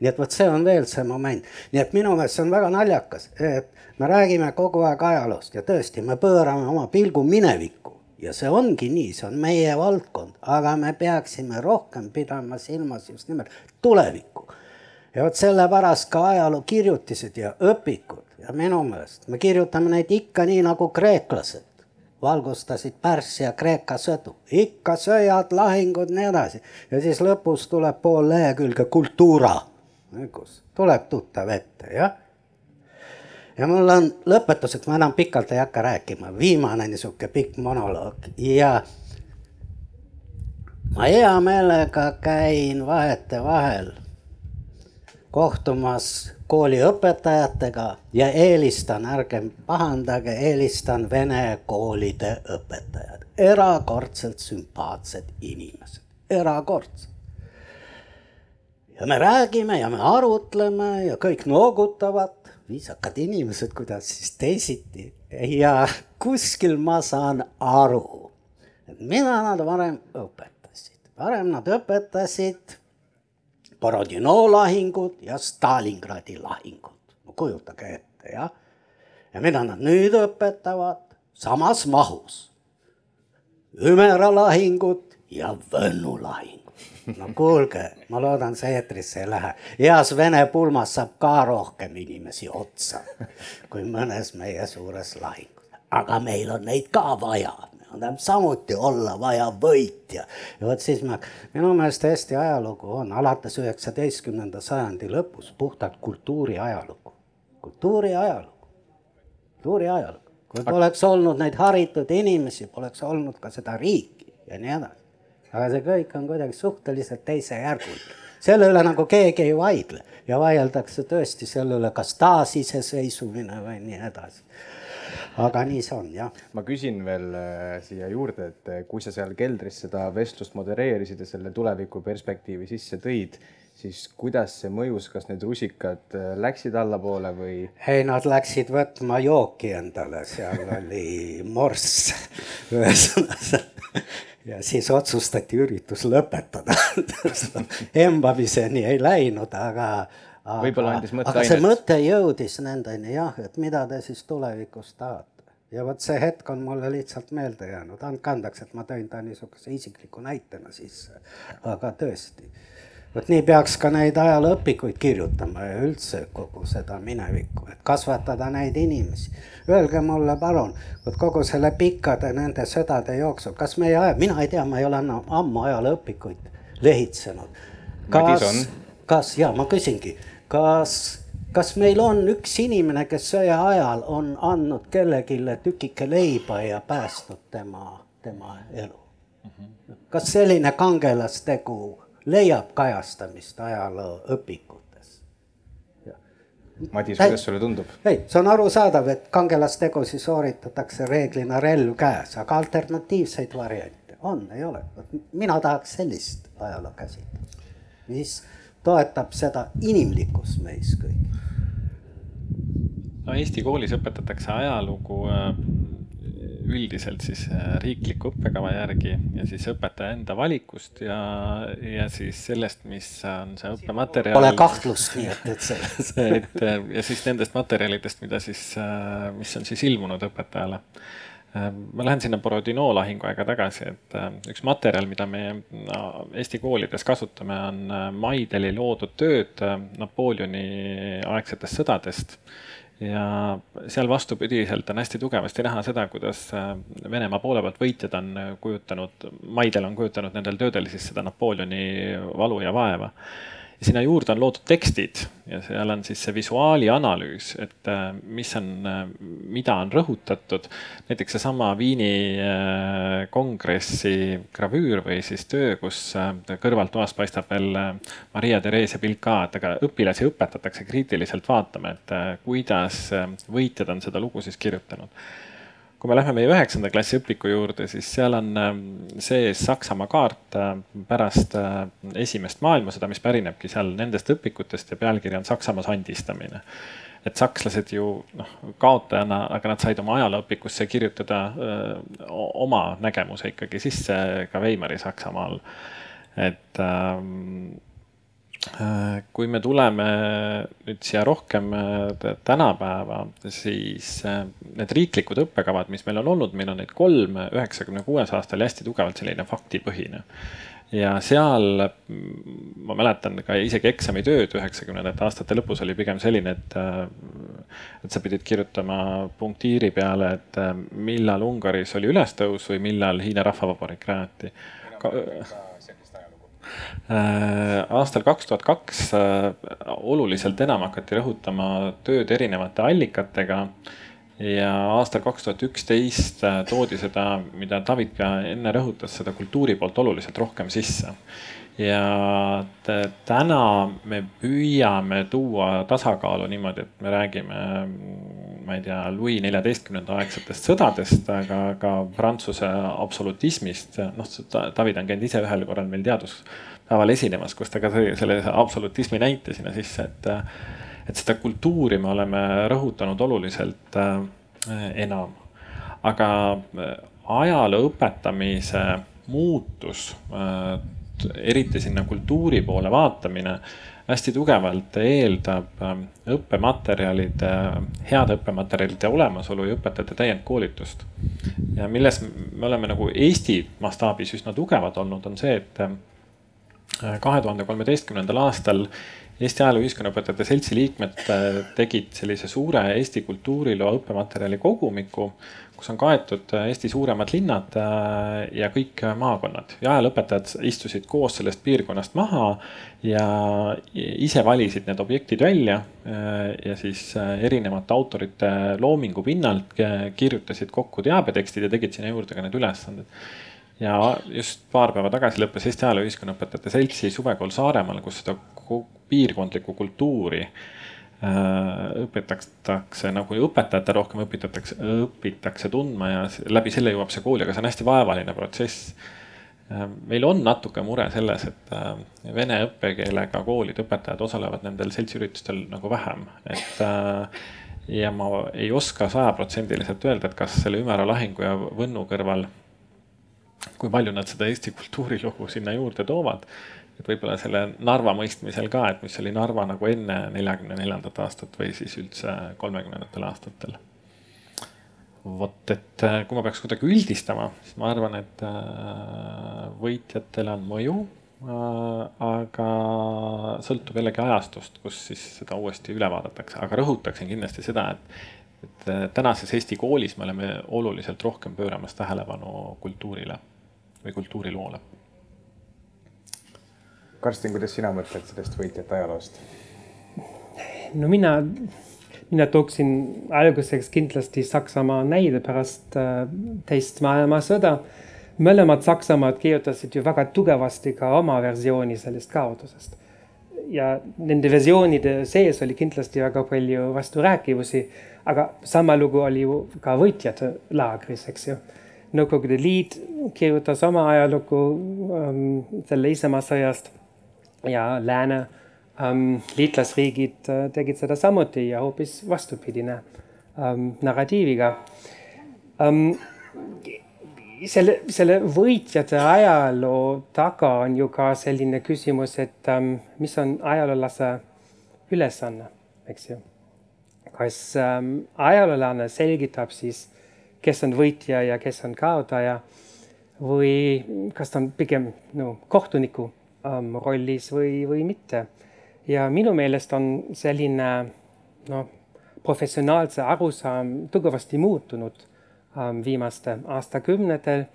nii et vot see on veel see moment, nii et minu meelest see on väga naljakas, et me räägime kogu aeg ajaloost ja tõesti, me pöörame oma pilgu minevikku ja see ongi nii, see on meie valdkond, aga me peaksime rohkem pidama silmas just nimelt tulevikku. Ja vot sellepärast ka ajalookirjutised ja õpikud. Ja minu meelest me kirjutame neid ikka nii nagu kreeklased. Valgustasid Pärsia Kreeka sõdu, ikka sõjad, lahingud, nii edasi. Ja siis lõpus tuleb pool lehekülge kultuura, kus? Tuleb tuttav ette, jah. Ja mul on lõpetuseks, ma enam pikalt ei hakka rääkima, viimane niisugune pikk monoloog. Ja ma hea meelega käin vahetevahel kohtumas kooliõpetajatega ja eelistan, ärgem pahandage, eelistan vene koolide õpetajad, erakordselt sümpaatsed inimesed, erakordselt. ja me räägime ja me arutleme ja kõik noogutavad, viisakad inimesed, kuidas siis teisiti ja kuskil ma saan aru, et mida nad varem õpetasid, varem nad õpetasid Borodino lahingud ja Stalingradi lahingud. no kujutage ette, jah. ja mida nad nüüd õpetavad samas mahus. Ümera lahingud ja Võnnu lahingud. No kuulge, ma loodan, see eetrisse ei lähe. heas vene pulmas saab ka rohkem inimesi otsa kui mõnes meie suures lahingus, aga meil on neid ka vaja tähendab samuti olla vaja võitja. ja vot siis ma, minu meelest Eesti ajalugu on alates üheksateistkümnenda sajandi lõpus puhtalt kultuuri ajalugu, kultuuri ajalugu, kultuuri ajalugu. kui poleks olnud neid haritud inimesi, poleks olnud ka seda riiki ja nii edasi. Aga see kõik on kuidagi suhteliselt teisejärguline selle üle nagu keegi ei vaidle ja vaieldakse tõesti selle üle, kas taasiseseisvumine või nii edasi aga nii see on, jah. ma küsin veel äh, siia juurde, et äh, kui sa seal keldris seda vestlust modereerisid ja selle tuleviku perspektiivi sisse tõid, siis kuidas see mõjus, kas need rusikad äh, läksid allapoole või? ei, nad läksid võtma jooki endale, seal oli morss ühesõnaga ja siis otsustati üritus lõpetada embamiseni ei läinud, aga mõtteainet. aga see mõte jõudis nendeni jah, et mida te siis tulevikus tahate. ja vot see hetk on mulle lihtsalt meelde jäänud, andke andeks, et ma tõin ta niisuguse isikliku näitena sisse, aga tõesti. Vot nii peaks ka neid ajalooõpikuid kirjutama ja üldse kogu seda minevikku, et kasvatada neid inimesi. Öelge mulle palun, vot kogu selle pikkade nende sõdade jooksul, kas meie aja, mina ei tea, ma ei ole enam ammu ajalooõpikuid lehitsenud. kas, kas ja ma küsingi kas, kas meil on üks inimene, kes sõja ajal on andnud kellelegi tükike leiba ja päästnud tema, tema elu? kas selline kangelastegu leiab kajastamist ajalooõpikutes? Madis, kuidas sulle tundub? ei, see on arusaadav, et kangelastegusid sooritatakse reeglina relv käes, aga alternatiivseid variante on, ei ole. mina tahaks sellist ajaloo käsitlust, mis toetab seda inimlikkust meis kõigis. no Eesti koolis õpetatakse ajalugu äh, üldiselt siis äh, riikliku õppekava järgi ja siis õpetaja enda valikust ja, ja siis sellest, mis on see õppematerjal. Pole kahtlust nii, et, et selles et ja siis nendest materjalidest, mida siis, äh, mis on siis ilmunud õpetajale ma lähen sinna Borodino lahinguaega tagasi, et üks materjal, mida me Eesti koolides kasutame, on Maideli loodud tööd Napoleoni aegsetest sõdadest ja seal vastupidiselt on hästi tugevasti näha seda, kuidas äh, Venemaa poole pealt võitjad on kujutanud, maidel on kujutanud nendel töödel siis seda Napoleoni valu ja vaeva ja sinna juurde on loodud tekstid ja seal on siis see visuaali analüüs, et äh, mis on, äh, mida on rõhutatud. näiteks seesama Viini äh, kongressi gravüür või siis töö, kus kõrvaltoast paistab veel Maria Theresia pilt ka, et aga õpilasi õpetatakse kriitiliselt vaatama, et kuidas võitjad on seda lugu siis kirjutanud kui me lähme meie üheksanda klassi õpiku juurde, siis seal on ähm, sees Saksamaa kaart äh, pärast äh, esimest maailmasõda, mis pärinebki seal nendest õpikutest ja pealkiri on Saksamaa sandistamine. et sakslased ju noh, kaotajana, aga nad said oma ajalooõpikusse kirjutada öö, äh, oma nägemuse ikkagi sisse ka Weimari Saksamaal. et ähm, Äh, kui me tuleme nüüd siia rohkem äh, tänapäeva, siis äh, need riiklikud õppekavad, mis meil on olnud, meil on neid kolm, üheksakümne kuues aastal hästi tugevalt selline faktipõhine. ja seal ma mäletan ka isegi eksamitööd üheksakümnendate aastate lõpus oli pigem selline, et, et sa pidid kirjutama punktiiri peale, et millal Ungaris oli ülestõus või millal Hiina Rahvavabariik rajati Äh, aastal kaks tuhat kaks äh, oluliselt enam hakati rõhutama tööd erinevate allikatega. ja aastal kaks tuhat üksteist äh, toodi seda, mida David ka enne rõhutas, seda kultuuri poolt oluliselt rohkem sisse ja täna me püüame tuua tasakaalu niimoodi, et me räägime, ma ei tea, Louis neljateistkümnenda aegsetest sõdadest, aga ka Prantsuse absolutismist. noh, David on käinud ise ühel korral meil teaduspäeval esinemas, kus ta ka tõi selle absolutismi näite sinna sisse, et, et seda kultuuri me oleme rõhutanud oluliselt äh, enam. aga äh, ajaloo õpetamise muutus äh, eriti sinna kultuuri poole vaatamine hästi tugevalt eeldab ähm, õppematerjalide, heade õppematerjalide olemasolu ja õpetajate täiendkoolitust. ja milles me oleme nagu Eesti mastaabis üsna tugevad olnud, on see, et äh, kahe tuhande kolmeteistkümnendal aastal Eesti Ajaloo Ühiskonnaõpetajate Seltsi liikmed äh, tegid sellise suure Eesti kultuuriloo õppematerjali kogumiku, kus on kaetud äh, Eesti suuremad linnad äh, ja kõik maakonnad. ja ajalooõpetajad istusid koos sellest piirkonnast maha ja ise valisid need objektid välja ja siis erinevate autorite loomingu pinnalt kirjutasid kokku teabetekstid ja tegid sinna juurde ka need ülesanded ja just paar päeva tagasi lõppes Eesti Ajaloo Ühiskonnaõpetajate Seltsi suvekool Saaremaal, kus seda piirkondlikku kultuuri äh, õpetatakse nagu õpetajate rohkem õpitatakse, õpitakse tundma ja läbi selle jõuab see kooli, aga see on hästi vaevaline protsess. Äh, meil on natuke mure selles, et äh, vene õppekeelega koolide õpetajad osalevad nendel seltsiüritustel nagu vähem, et ja ma ei oska sajaprotsendiliselt öelda, et kas selle Ümera lahingu ja Võnnu kõrval, kui palju nad seda Eesti kultuurilugu sinna juurde toovad et võib-olla selle Narva mõistmisel ka, et mis oli Narva nagu enne neljakümne neljandat aastat või siis üldse kolmekümnendatel aastatel. vot, et äh, kui ma peaks kuidagi üldistama, siis ma arvan, et äh, võitjatele on mõju, äh, aga sõltub jällegi ajastust, kus siis seda uuesti üle vaadatakse, aga rõhutaksin kindlasti seda, et et tänases Eesti koolis me oleme oluliselt rohkem pööramas tähelepanu kultuurile või kultuuriloole Karsten, kuidas sina mõtled sellest võitjate ajaloost? no mina, mina tooksin alguseks kindlasti Saksamaa näide pärast äh, teist maailmasõda. mõlemad Saksamaad kirjutasid ju väga tugevasti ka oma versiooni sellest kaotusest. ja nende versioonide sees oli kindlasti väga palju vasturääkivusi, aga sama lugu oli ju ka võitjate laagris, eks ju Nõukogude Liit kirjutas oma ajalugu ähm, selle isamaasõjast ja lääne ähm, liitlasriigid äh, tegid seda samuti ja hoopis vastupidine ähm, narratiiviga ähm,. selle, selle võitjate ajaloo taga on ju ka selline küsimus, et ähm, mis on ajaloolase ülesanne, eks ju. Kas ähm, ajaloolane selgitab siis kes on võitja ja kes on kaotaja või kas ta on pigem no, kohtuniku ähm, rollis või, või mitte. ja minu meelest on selline noh, professionaalse arusaam tugevasti muutunud ähm, viimaste aastakümnetel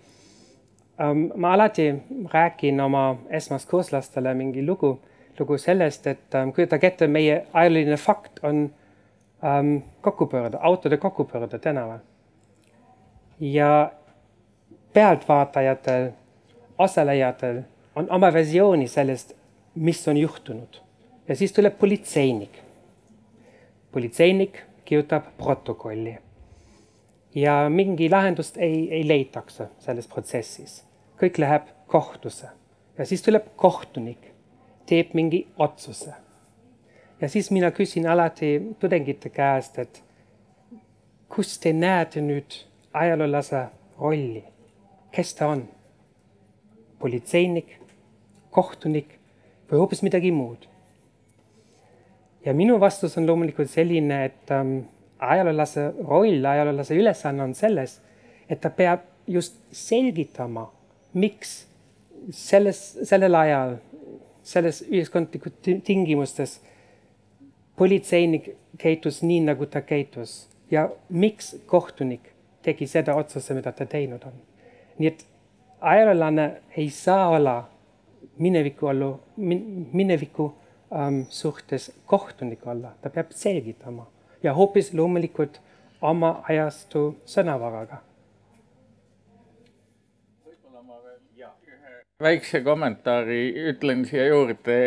ähm,. ma alati räägin oma esmaskurslastele mingi lugu, lugu sellest, et ähm, kujutage ette, meie ajalooline fakt on ähm, kokkupöörde, autode kokkupöörde tänaval. ja pealtvaatajatel, osalejatel on oma versiooni sellest, mis on juhtunud. ja siis tuleb politseinik. politseinik kirjutab protokolli. ja mingi lahendust ei, ei leitakse selles protsessis. kõik läheb kohtusse ja siis tuleb kohtunik, teeb mingi otsuse. Ja siis mina küsin alati tudengite käest, et kus te näete nüüd ajaloolase rolli kes ta on? politseinik, kohtunik või hoopis midagi muud? ja minu vastus on loomulikult selline, et ähm, ajaloolase roll, ajaloolase ülesanne on selles, et ta peab just selgitama, miks selles, sellel ajal, selles ühiskondlikus tingimustes politseinik käitus nii, nagu ta käitus ja miks kohtunik tegi seda otsuse, mida ta teinud on? Nii et ajaloolane ei saa olla mineviku olla min,, mineviku ähm, suhtes kohtunik olla, ta peab selgitama ja hoopis loomulikult oma ajastu sõnavaraga. Väikse kommentaari ütlen siia juurde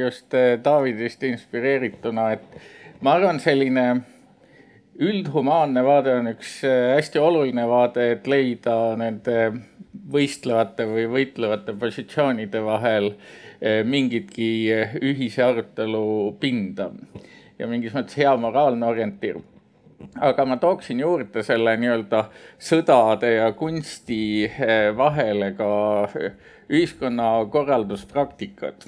just Davidist inspireerituna, et ma arvan, selline üldhumaanne vaade on üks äh, hästi oluline vaade, et leida nende võistlevate või võitlevate positsioonide vahel mingitki ühise arutelu pinda ja mingis mõttes hea moraalne orientiir. aga ma tooksin juurde selle nii-öelda sõdade ja kunsti vahele ka ühiskonnakorralduspraktikat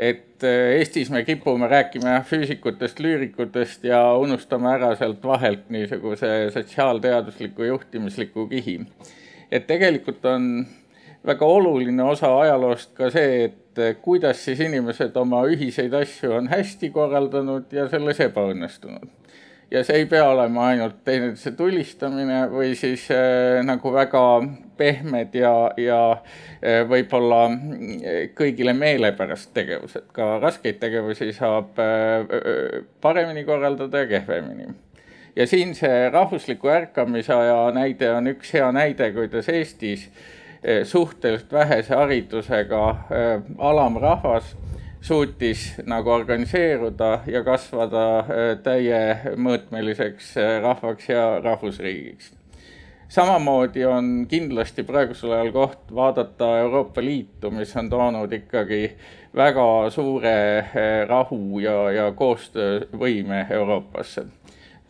et äh, Eestis me kipume rääkima füüsikutest, lüürikutest ja unustame ära sealt vahelt niisuguse sotsiaalteadusliku juhtimisliku kihi. et tegelikult on väga oluline osa ajaloost ka see, et äh, kuidas siis inimesed oma ühiseid asju on hästi korraldanud ja selles ebaõnnestunud ja see ei pea olema ainult teineteise tulistamine või siis äh, nagu väga pehmed ja, ja äh, võib-olla äh, kõigile meelepärast tegevused, ka raskeid tegevusi saab äh, paremini korraldada ja kehvemini. ja siin see rahvusliku ärkamise aja näide on üks hea näide, kuidas Eestis äh, suhteliselt vähese haridusega äh, alamrahvas suutis nagu organiseeruda ja kasvada äh, täiemõõtmeliseks äh, rahvaks ja rahvusriigiks. samamoodi on kindlasti praegusel ajal koht vaadata Euroopa Liitu, mis on toonud ikkagi väga suure äh, rahu ja, ja koostöövõime Euroopasse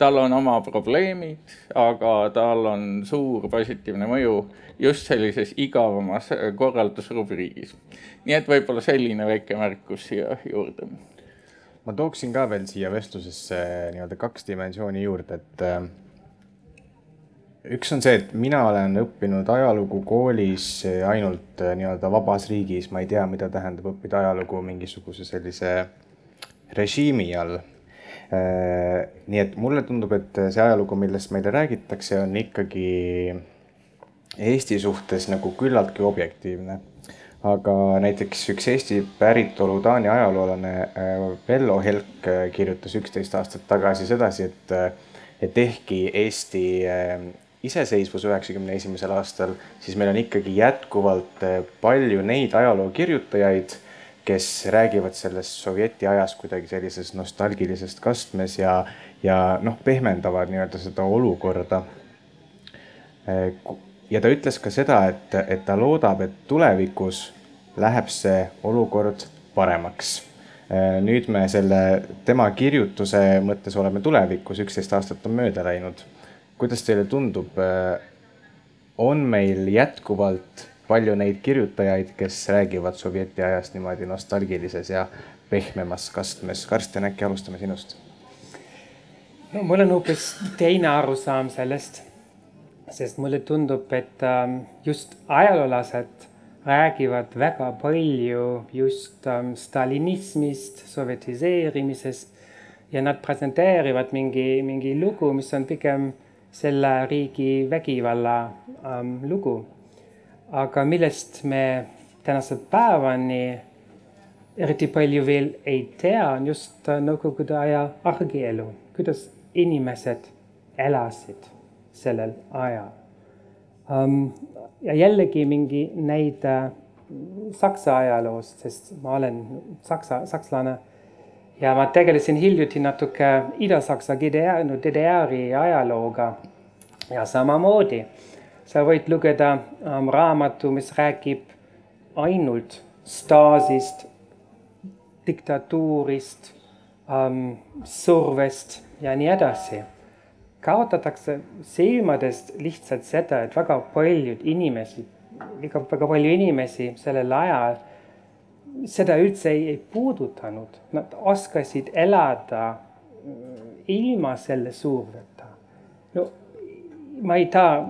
tal on oma probleemid, aga tal on suur positiivne mõju just sellises igavamas korraldusrubriigis. nii et võib-olla selline väike märkus siia juurde. ma tooksin ka veel siia vestlusesse nii-öelda kaks dimensiooni juurde, et äh, üks on see, et mina olen õppinud ajalugu koolis ainult äh, nii-öelda vabas riigis, ma ei tea, mida tähendab õppida ajalugu mingisuguse sellise režiimi all nii et mulle tundub, et see ajalugu, millest meile räägitakse, on ikkagi Eesti suhtes nagu küllaltki objektiivne. aga näiteks üks Eesti päritolu Taani ajaloolane äh, Vello Helk äh, kirjutas üksteist aastat tagasi sedasi, et, et ehkki Eesti iseseisvus üheksakümne esimesel aastal, siis meil on ikkagi jätkuvalt palju neid ajalookirjutajaid kes räägivad sellest sovjeti ajast kuidagi sellises nostalgilisest kastmes ja, ja noh, pehmendavad nii-öelda seda olukorda. ja ta ütles ka seda, et, et ta loodab, et tulevikus läheb see olukord paremaks. nüüd me selle tema kirjutuse mõttes oleme tulevikus, üksteist aastat on mööda läinud. kuidas teile tundub, on meil jätkuvalt palju neid kirjutajaid, kes räägivad sovjeti ajast niimoodi nostalgilises ja pehmemas kastmes. Karsten, äkki alustame sinust? no mul on hoopis teine arusaam sellest. sest mulle tundub, et ähm, just ajaloolased räägivad väga palju just ähm, stalinismist, sovjetiseerimisest ja nad presenteerivad mingi, mingi lugu, mis on pigem selle riigi vägivalla ähm, lugu. Aga millest me tänase päevani eriti palju veel ei tea, on just Nõukogude aja argielu, kuidas inimesed elasid sellel ajal? Um,. ja jällegi mingi näide Saksa ajaloost, sest ma olen saksa, sakslane. Ja ma tegelesin hiljuti natuke Ida-Saksa GDR, no DDR-i ajalooga. Ja samamoodi sa võid lugeda um, raamatu, mis räägib ainult Stasist, diktatuurist um,, survest ja nii edasi. kaotatakse silmadest lihtsalt seda, et väga paljud inimesed, väga, väga palju inimesi sellel ajal seda üldse ei, ei puudutanud, nad oskasid elada mm, ilma selle surveta. no ma ei taha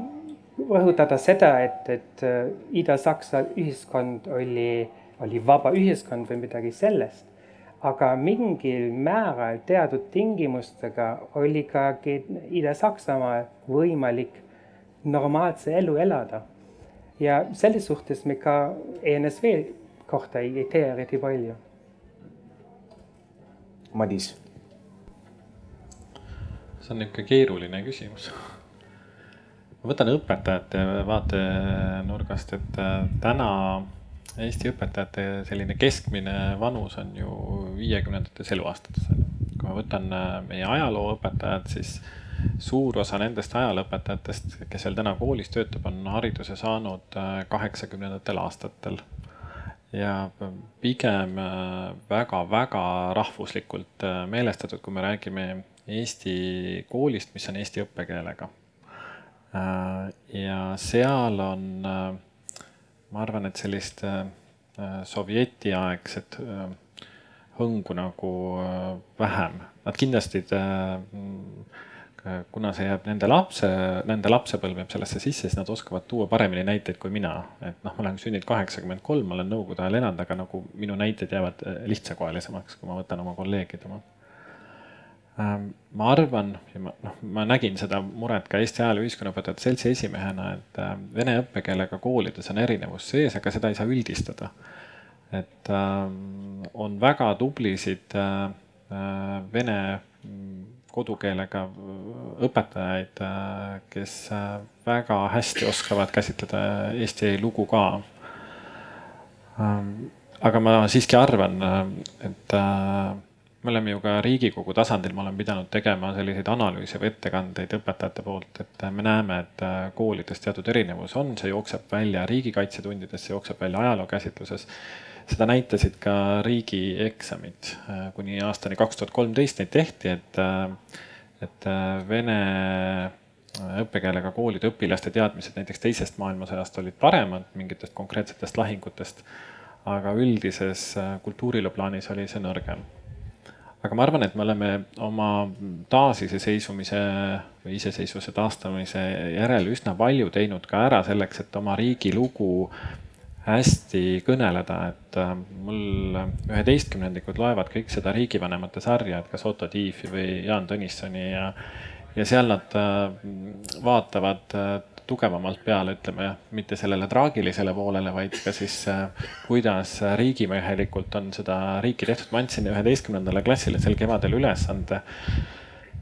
rõhutada seda, et, et äh, Ida-Saksa ühiskond oli, oli vaba ühiskond või midagi sellest, aga mingil määral teatud tingimustega oli ka Ida-Saksamaal võimalik normaalse elu elada. ja selles suhtes me ka ENSV kohta ei, ei tea eriti palju. Madis. see on niisugune keeruline küsimus. Ma võtan õpetajate vaatenurgast, et äh, täna Eesti õpetajate selline keskmine vanus on ju viiekümnendates eluaastates. kui ma võtan äh, meie ajalooõpetajad, siis suur osa nendest ajalooõpetajatest, kes veel täna koolis töötab, on hariduse saanud äh, kaheksakümnendatel aastatel ja pigem väga-väga rahvuslikult meelestatud, kui me räägime Eesti koolist, mis on eesti õppekeelega. Äh, ja seal on, ma arvan, et sellist sovjetiaegset hõngu nagu vähem. Nad kindlasti kuna see jääb nende lapse, nende lapsepõlv jääb sellesse sisse, siis nad oskavad tuua paremini näiteid kui mina. et noh, ma olen sündinud kaheksakümmend kolm, ma olen nõukogude ajal elanud, aga nagu minu näited jäävad äh, lihtsakoelisemaks, kui ma võtan oma kolleegide oma. Ähm, ma arvan noh, ma nägin seda muret ka Eesti Ajaloo Ühiskonnaõpetajate Seltsi esimehena, et äh, vene õppekeelega koolides on erinevus sees, aga seda ei saa üldistada. et ähm, on väga tublisid äh, vene kodukeelega õpetajaid, kes väga hästi oskavad käsitleda Eesti lugu ka. aga ma siiski arvan, et me oleme ju ka Riigikogu tasandil, ma olen pidanud tegema selliseid analüüse või ettekandeid õpetajate poolt, et me näeme, et koolides teatud erinevus on, see jookseb välja riigikaitsetundides, see jookseb välja ajalookäsitluses seda näitasid ka riigieksamid, äh, kuni aastani kaks tuhat kolmteist neid tehti, et, äh, et äh, vene õppekeelega koolide õpilaste teadmised näiteks teisest maailmasõjast olid paremad mingitest konkreetsetest lahingutest. aga üldises kultuurile plaanis oli see nõrgem. Aga ma arvan, et me oleme oma taasiseseisvumise või iseseisvuse taastamise järel üsna palju teinud ka ära selleks, et oma riigi lugu hästi kõneleda, et äh, mul üheteistkümnendikud loevad kõik seda riigivanemate sarja, et kas Otto Tiefi või Jaan Tõnissoni ja, ja seal nad äh, vaatavad äh, tugevamalt peale, ütleme, mitte sellele traagilisele poolele, vaid ka siis kuidas riigimehelikult on seda riiki tehtud. ma andsin üheteistkümnendale klassile sel kevadel ülesande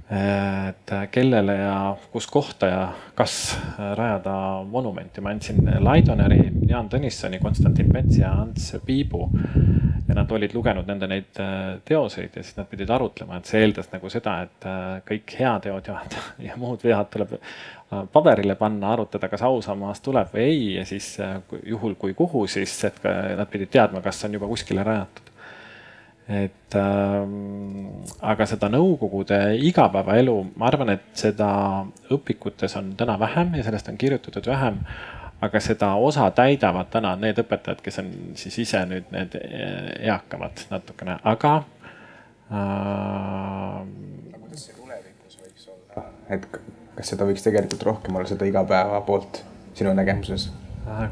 et kellele ja kus kohta ja kas rajada monumenti. ma andsin Laidoneri, Jaan Tõnissoni, Konstantin Pets ja Ants Piibu. Ja nad olid lugenud nende neid äh, teoseid ja siis nad pidid arutlema, et see eeldas nagu seda, et äh, kõik heateod ja, ja muud vead tuleb äh, paberile panna, arutada, kas ausammaast tuleb või ei ja siis juhul kui kuhu, siis et nad pidid teadma, kas on juba kuskile rajatud et ähm, aga seda Nõukogude igapäevaelu, ma arvan, et seda õpikutes on täna vähem ja sellest on kirjutatud vähem. Aga seda osa täidavad täna need õpetajad, kes on siis ise nüüd need eakamad natukene, aga äh,. kuidas see tulevikus võiks olla, et kas seda võiks tegelikult rohkem olla, seda igapäeva poolt sinu nägemuses?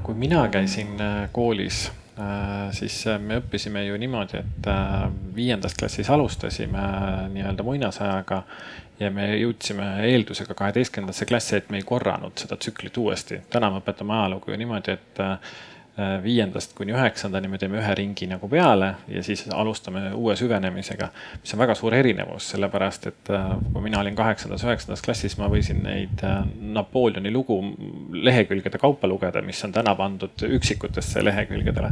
kui mina käisin koolis Äh, siis äh, me õppisime ju niimoodi, et äh, viiendast klassis alustasime nii-öelda muinasajaga ja me jõudsime eeldusega kaheteistkümnendasse klassi, et me ei korranud seda tsüklit uuesti. täna me õpetame ajalugu ju niimoodi, et Äh, viiendast kuni üheksandani me teeme ühe ringi nagu peale ja siis alustame uue süvenemisega, mis on väga suur erinevus, sellepärast et äh, kui mina olin kaheksandas, üheksandas klassis, ma võisin neid äh, Napoleoni lugu lehekülgede kaupa lugeda, mis on täna pandud üksikutesse lehekülgedele.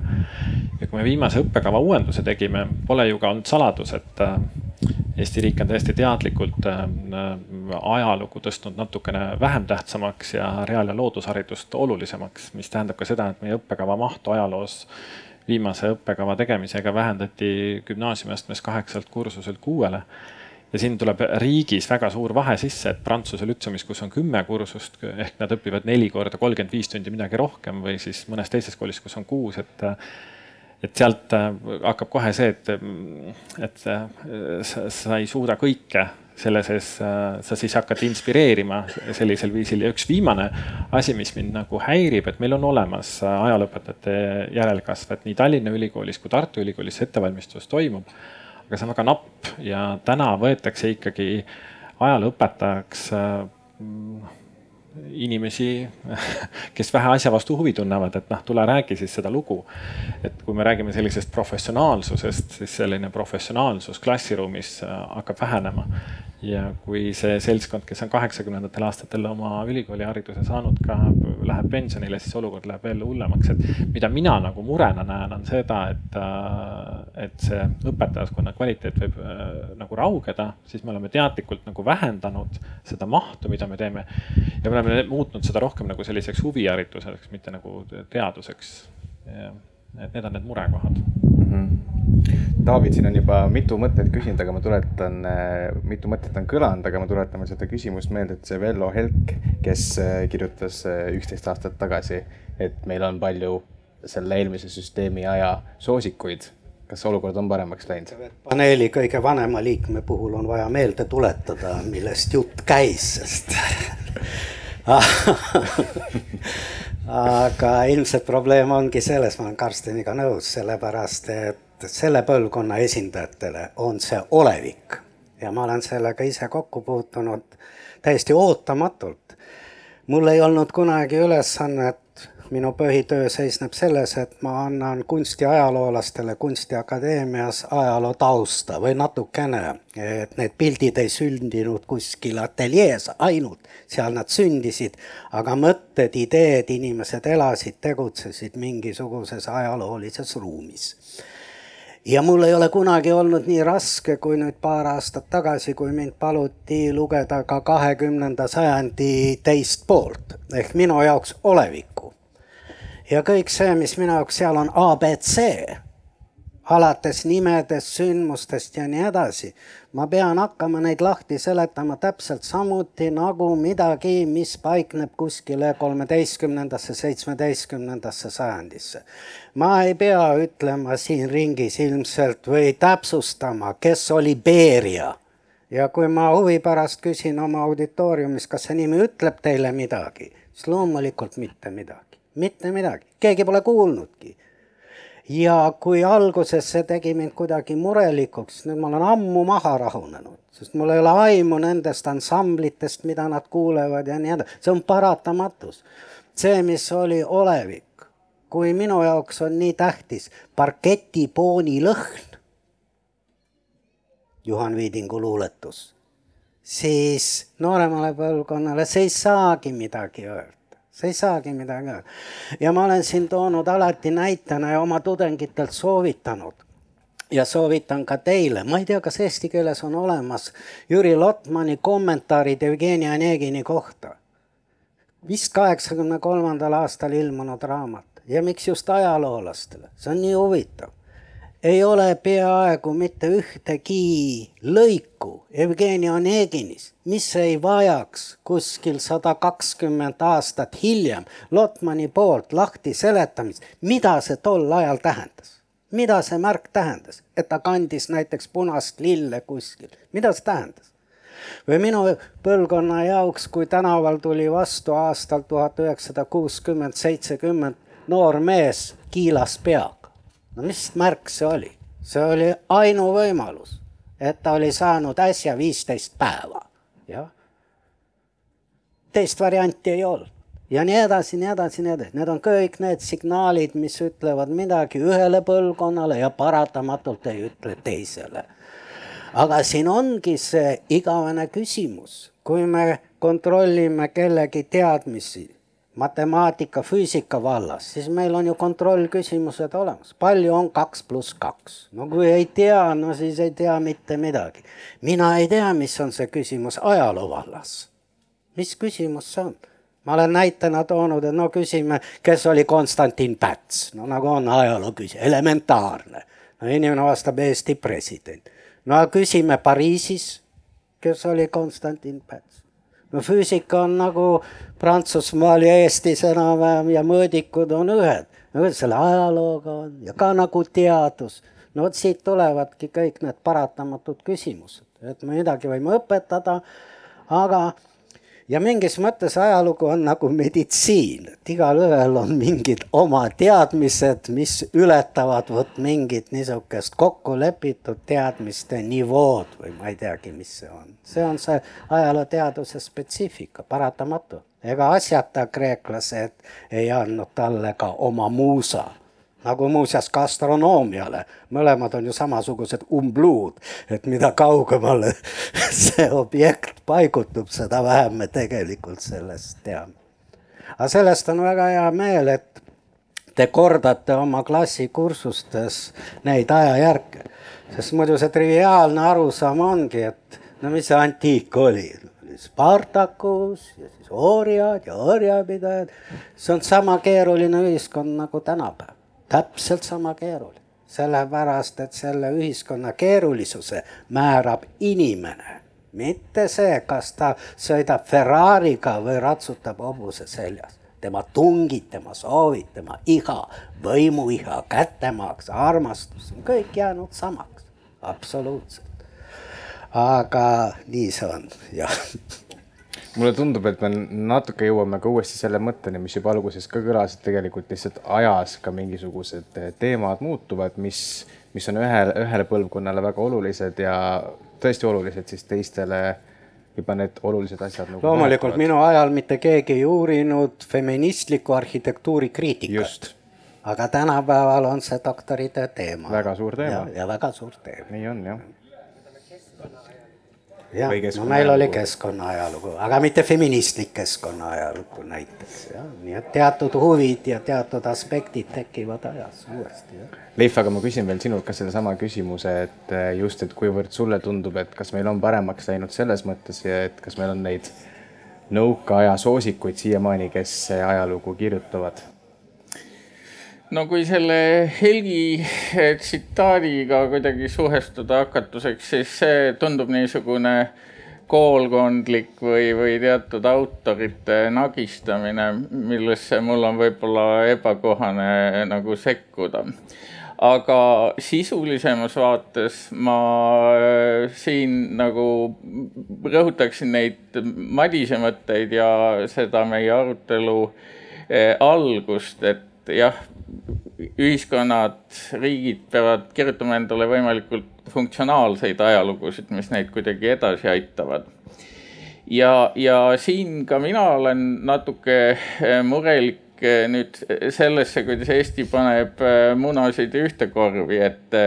ja kui me viimase õppekava uuenduse tegime, pole ju ka olnud saladus, et Eesti riik on täiesti teadlikult äh, ajalugu tõstnud natukene vähem tähtsamaks ja reaal- ja loodusharidust olulisemaks, mis tähendab ka seda, et meie õppekava mahtu ajaloos viimase õppekava tegemisega vähendati gümnaasiumiastmes kaheksalt kursuselt kuuele. ja siin tuleb riigis väga suur vahe sisse, et Prantsuse lütseumis, kus on kümme kursust ehk nad õpivad neli korda kolmkümmend viis tundi midagi rohkem või siis mõnes teises koolis, kus on kuus, et et sealt äh, hakkab kohe see, et, et sa, sa ei suuda kõike selle sees, äh, sa siis hakkad inspireerima sellisel viisil ja üks viimane asi, mis mind nagu häirib, et meil on olemas äh, ajalooõpetajate järelkasv, et nii Tallinna Ülikoolis kui Tartu Ülikoolis ettevalmistus toimub. aga see on väga napp ja täna võetakse ikkagi ajalooõpetajaks inimesi, kes vähe asja vastu huvi tunnevad, et noh, tule räägi siis seda lugu. et kui me räägime sellisest professionaalsusest, siis selline professionaalsus klassiruumis äh, hakkab vähenema ja kui see seltskond, kes on kaheksakümnendatel aastatel oma ülikoolihariduse saanud, ka läheb pensionile, siis olukord läheb veel hullemaks, et mida mina nagu murena näen, on seda, et, äh, et see õpetajaskonna kvaliteet võib äh, nagu raugeda, siis me oleme teadlikult nagu vähendanud seda mahtu, mida me teeme. ja me oleme muutnud seda rohkem nagu selliseks huvihariduseks, mitte nagu teaduseks. need on need murekohad David, siin on juba mitu mõtet küsinud, aga ma tuletan, äh, mitu mõtet on kõlanud, aga ma tuletan veel seda küsimust meelde, et see Vello Helk, kes äh, kirjutas äh, üksteist aastat tagasi, et meil on palju selle eelmise süsteemi aja soosikuid. kas olukord on paremaks läinud? paneeli kõige vanema liikme puhul on vaja meelde tuletada, millest jutt käis, sest aga ilmselt probleem ongi selles, ma olen Karsteniga nõus, sellepärast et selle põlvkonna esindajatele on see olevik ja ma olen sellega ise kokku puutunud täiesti ootamatult. mul ei olnud kunagi ülesannet, minu põhitöö seisneb selles, et ma annan kunstiajaloolastele Kunstiakadeemias ajaloo tausta või natukene, et need pildid ei sündinud kuskil ateljees ainult, seal nad sündisid, aga mõtted, ideed, inimesed elasid, tegutsesid mingisuguses ajaloolises ruumis ja mul ei ole kunagi olnud nii raske kui nüüd paar aastat tagasi, kui mind paluti lugeda ka kahekümnenda sajandi teist poolt ehk minu jaoks olevikku. Ja kõik see, mis minu jaoks seal on abc, alates nimedest, sündmustest ja nii edasi. ma pean hakkama neid lahti seletama täpselt samuti nagu midagi, mis paikneb kuskile kolmeteistkümnendasse, seitsmeteistkümnendasse sajandisse. ma ei pea ütlema siin ringis ilmselt või täpsustama, kes oli Beria ja kui ma huvi pärast küsin oma auditooriumis, kas see nimi ütleb teile midagi, siis loomulikult mitte midagi, mitte midagi, keegi pole kuulnudki. Ja kui alguses see tegi mind kuidagi murelikuks, nüüd ma olen ammu maha rahunenud, sest mul ei ole aimu nendest ansamblitest, mida nad kuulevad ja nii edasi, see on paratamatus. see, mis oli olevik, kui minu jaoks on nii tähtis parketipooni lõhn, Juhan Viidingu luuletus, siis nooremale põlvkonnale see ei saagi midagi öelda sa ei saagi midagi. Öelda. ja ma olen siin toonud alati näitena ja oma tudengitelt soovitanud. Ja soovitan ka teile, ma ei tea, kas eesti keeles on olemas Jüri Lotmani kommentaarid Jevgeni Onegini kohta. vist kaheksakümne kolmandal aastal ilmunud raamat. Ja miks just ajaloolastele, see on nii huvitav ei ole peaaegu mitte ühtegi lõiku Jevgeni Oneginis, mis ei vajaks kuskil sada kakskümmend aastat hiljem Lotmani poolt lahti seletamist, mida see tol ajal tähendas. mida see märk tähendas, et ta kandis näiteks punast lille kuskil, mida see tähendas? või minu põlvkonna jaoks, kui tänaval tuli vastu aastal tuhat üheksasada kuuskümmend, seitsekümmend noor mees kiilas peaga. No mis märk see oli? see oli ainuvõimalus, et ta oli saanud äsja viisteist päeva, jah. teist varianti ei olnud ja nii edasi, nii edasi, nii edasi, need on kõik need signaalid, mis ütlevad midagi ühele põlvkonnale ja paratamatult ei ütle teisele. aga siin ongi see igavene küsimus, kui me kontrollime kellegi teadmisi matemaatika, füüsika vallas, siis meil on ju kontrollküsimused olemas, palju on kaks pluss kaks? no kui ei tea, no siis ei tea mitte midagi. mina ei tea, mis on see küsimus ajaloo vallas. mis küsimus see on? ma olen näitena toonud, et no küsime, kes oli Konstantin Päts, no nagu on ajaloo küsimus, elementaarne. no inimene vastab Eesti president. no küsime Pariisis, kes oli Konstantin Päts. No füüsika on nagu Prantsusmaal ja Eestis enam-vähem ja mõõdikud on ühed. no kuidas selle ajalooga on ja ka nagu teadus. no vot siit tulevadki kõik need paratamatud küsimused, et me midagi võime õpetada, aga ja mingis mõttes ajalugu on nagu meditsiin, et igalühel on mingid oma teadmised, mis ületavad vot mingit niisugust kokkulepitud teadmiste nivood või ma ei teagi, mis see on. see on see ajalooteaduse spetsiifika, paratamatu. ega asjata kreeklased ei andnud talle ka oma muusa nagu muuseas ka astronoomiale, mõlemad on ju samasugused umbluud, et mida kaugemale see objekt paigutub, seda vähem me tegelikult sellest teame. aga sellest on väga hea meel, et te kordate oma klassikursustes neid ajajärke, sest muidu see triviaalne arusaam ongi, et no mis see antiik oli, Spartakus ja siis orjad ja orjapidajad, see on sama keeruline ühiskond nagu tänapäeval täpselt sama keeruline, sellepärast et selle ühiskonna keerulisuse määrab inimene, mitte see, kas ta sõidab Ferrari'ga või ratsutab hobuse seljas. tema tungid, tema soovid, tema iha, võimuiha, kättemaks, armastus on kõik jäänud samaks, absoluutselt. aga nii see on, jah mulle tundub, et me natuke jõuame ka uuesti selle mõtteni, mis juba alguses ka kõlas, et tegelikult lihtsalt ajas ka mingisugused teemad muutuvad, mis, mis on ühele, ühele põlvkonnale väga olulised ja tõesti olulised, siis teistele juba need olulised asjad nagu. loomulikult minu ajal mitte keegi ei uurinud feministliku arhitektuuri kriitikat. aga tänapäeval on see doktoritöö teema. väga suur teema. ja väga suur teema. nii on jah jah, no meil oli keskkonna ajalugu, aga mitte feministlik keskkonna ajalugu näiteks jah, nii et teatud huvid ja teatud aspektid tekivad ajas uuesti. Leif, aga ma küsin veel sinult ka sellesama küsimuse, et eh, just, et kuivõrd sulle tundub, et kas meil on paremaks läinud selles mõttes ja et kas meil on neid nõukaaja soosikuid siiamaani, kes ajalugu kirjutavad? No kui selle Helgi eh, tsitaadiga kuidagi suhestuda hakatuseks, siis see tundub niisugune koolkondlik või, või teatud autorite nagistamine, millesse mul on võib-olla ebakohane nagu sekkuda. aga sisulisemas vaates ma eh, siin nagu rõhutaksin neid Madise mõtteid ja seda meie arutelu eh, algust, et jah, ühiskonnad, riigid peavad kirjutama endale võimalikult funktsionaalseid ajalugusid, mis neid kuidagi edasi aitavad. ja, ja siin ka mina olen natuke eh, murelik eh, nüüd sellesse, kuidas Eesti paneb eh, munasid ühte korvi, et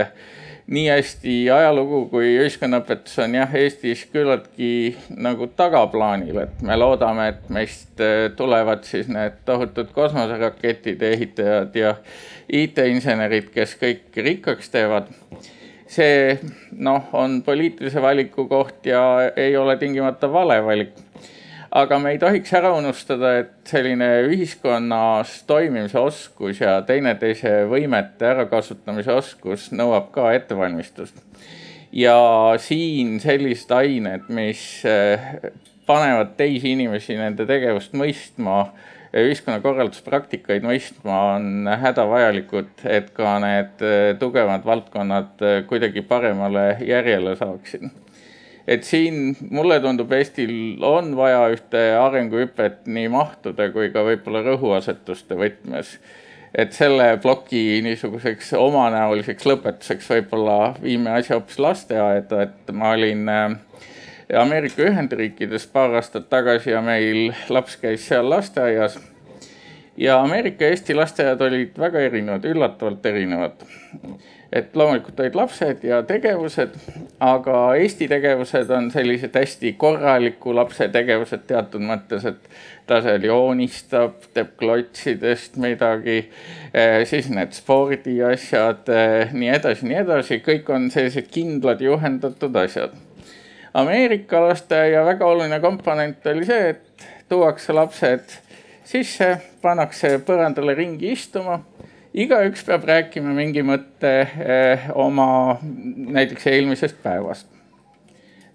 nii hästi ajalugu kui ühiskonnaõpetus on jah, Eestis küllaltki nagu tagaplaanil, et me loodame, et meist äh, tulevad siis need tohutud kosmoserakettide ehitajad ja IT-insenerid, kes kõik rikkaks teevad. see noh, on poliitilise valiku koht ja ei ole tingimata vale valik aga me ei tohiks ära unustada, et selline ühiskonnas toimimise oskus ja teineteise võimete ärakasutamise oskus nõuab ka ettevalmistust. ja siin sellised ained, mis eh, panevad teisi inimesi nende tegevust mõistma, ühiskonnakorralduspraktikaid mõistma, on hädavajalikud, et ka need eh, tugevad valdkonnad eh, kuidagi paremale järjele saaksid et siin mulle tundub, Eestil on vaja ühte arenguhüpet nii mahtude kui ka võib-olla rõhuasetuste võtmes et selle ploki niisuguseks omanäoliseks lõpetuseks võib-olla viime asja hoopis lasteaeda, et ma olin äh, Ameerika Ühendriikides paar aastat tagasi ja meil laps käis seal lasteaias. ja Ameerika ja Eesti lasteaiad olid väga erinevad, üllatavalt erinevad. Et loomulikult olid lapsed ja tegevused, aga Eesti tegevused on sellised hästi korraliku lapse tegevused teatud mõttes, et ta seal joonistab, teeb klotsidest midagi, eh, siis need spordiasjad, eh, nii edasi, nii edasi, kõik on sellised kindlad juhendatud asjad. Ameerika lasteaia väga oluline komponent oli see, et tuuakse lapsed sisse, pannakse põrandale ringi istuma igaüks peab rääkima mingi mõtte eh, oma näiteks eelmisest päevast.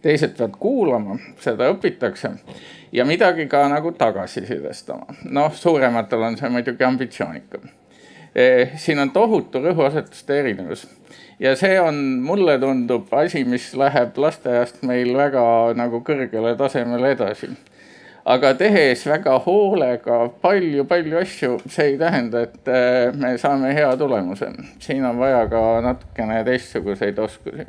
teised peavad kuulama, seda õpitakse ja midagi ka nagu tagasisidestama. noh, suurematel on see muidugi ambitsioonikam. Eh, siin on tohutu rõhuasetuste erinevus ja see on, mulle tundub asi, mis läheb lasteaiast meil väga nagu kõrgele tasemele edasi. Aga tehes väga hoolega palju-palju asju, see ei tähenda, et eh, me saame hea tulemuse. siin on vaja ka natukene teistsuguseid oskusi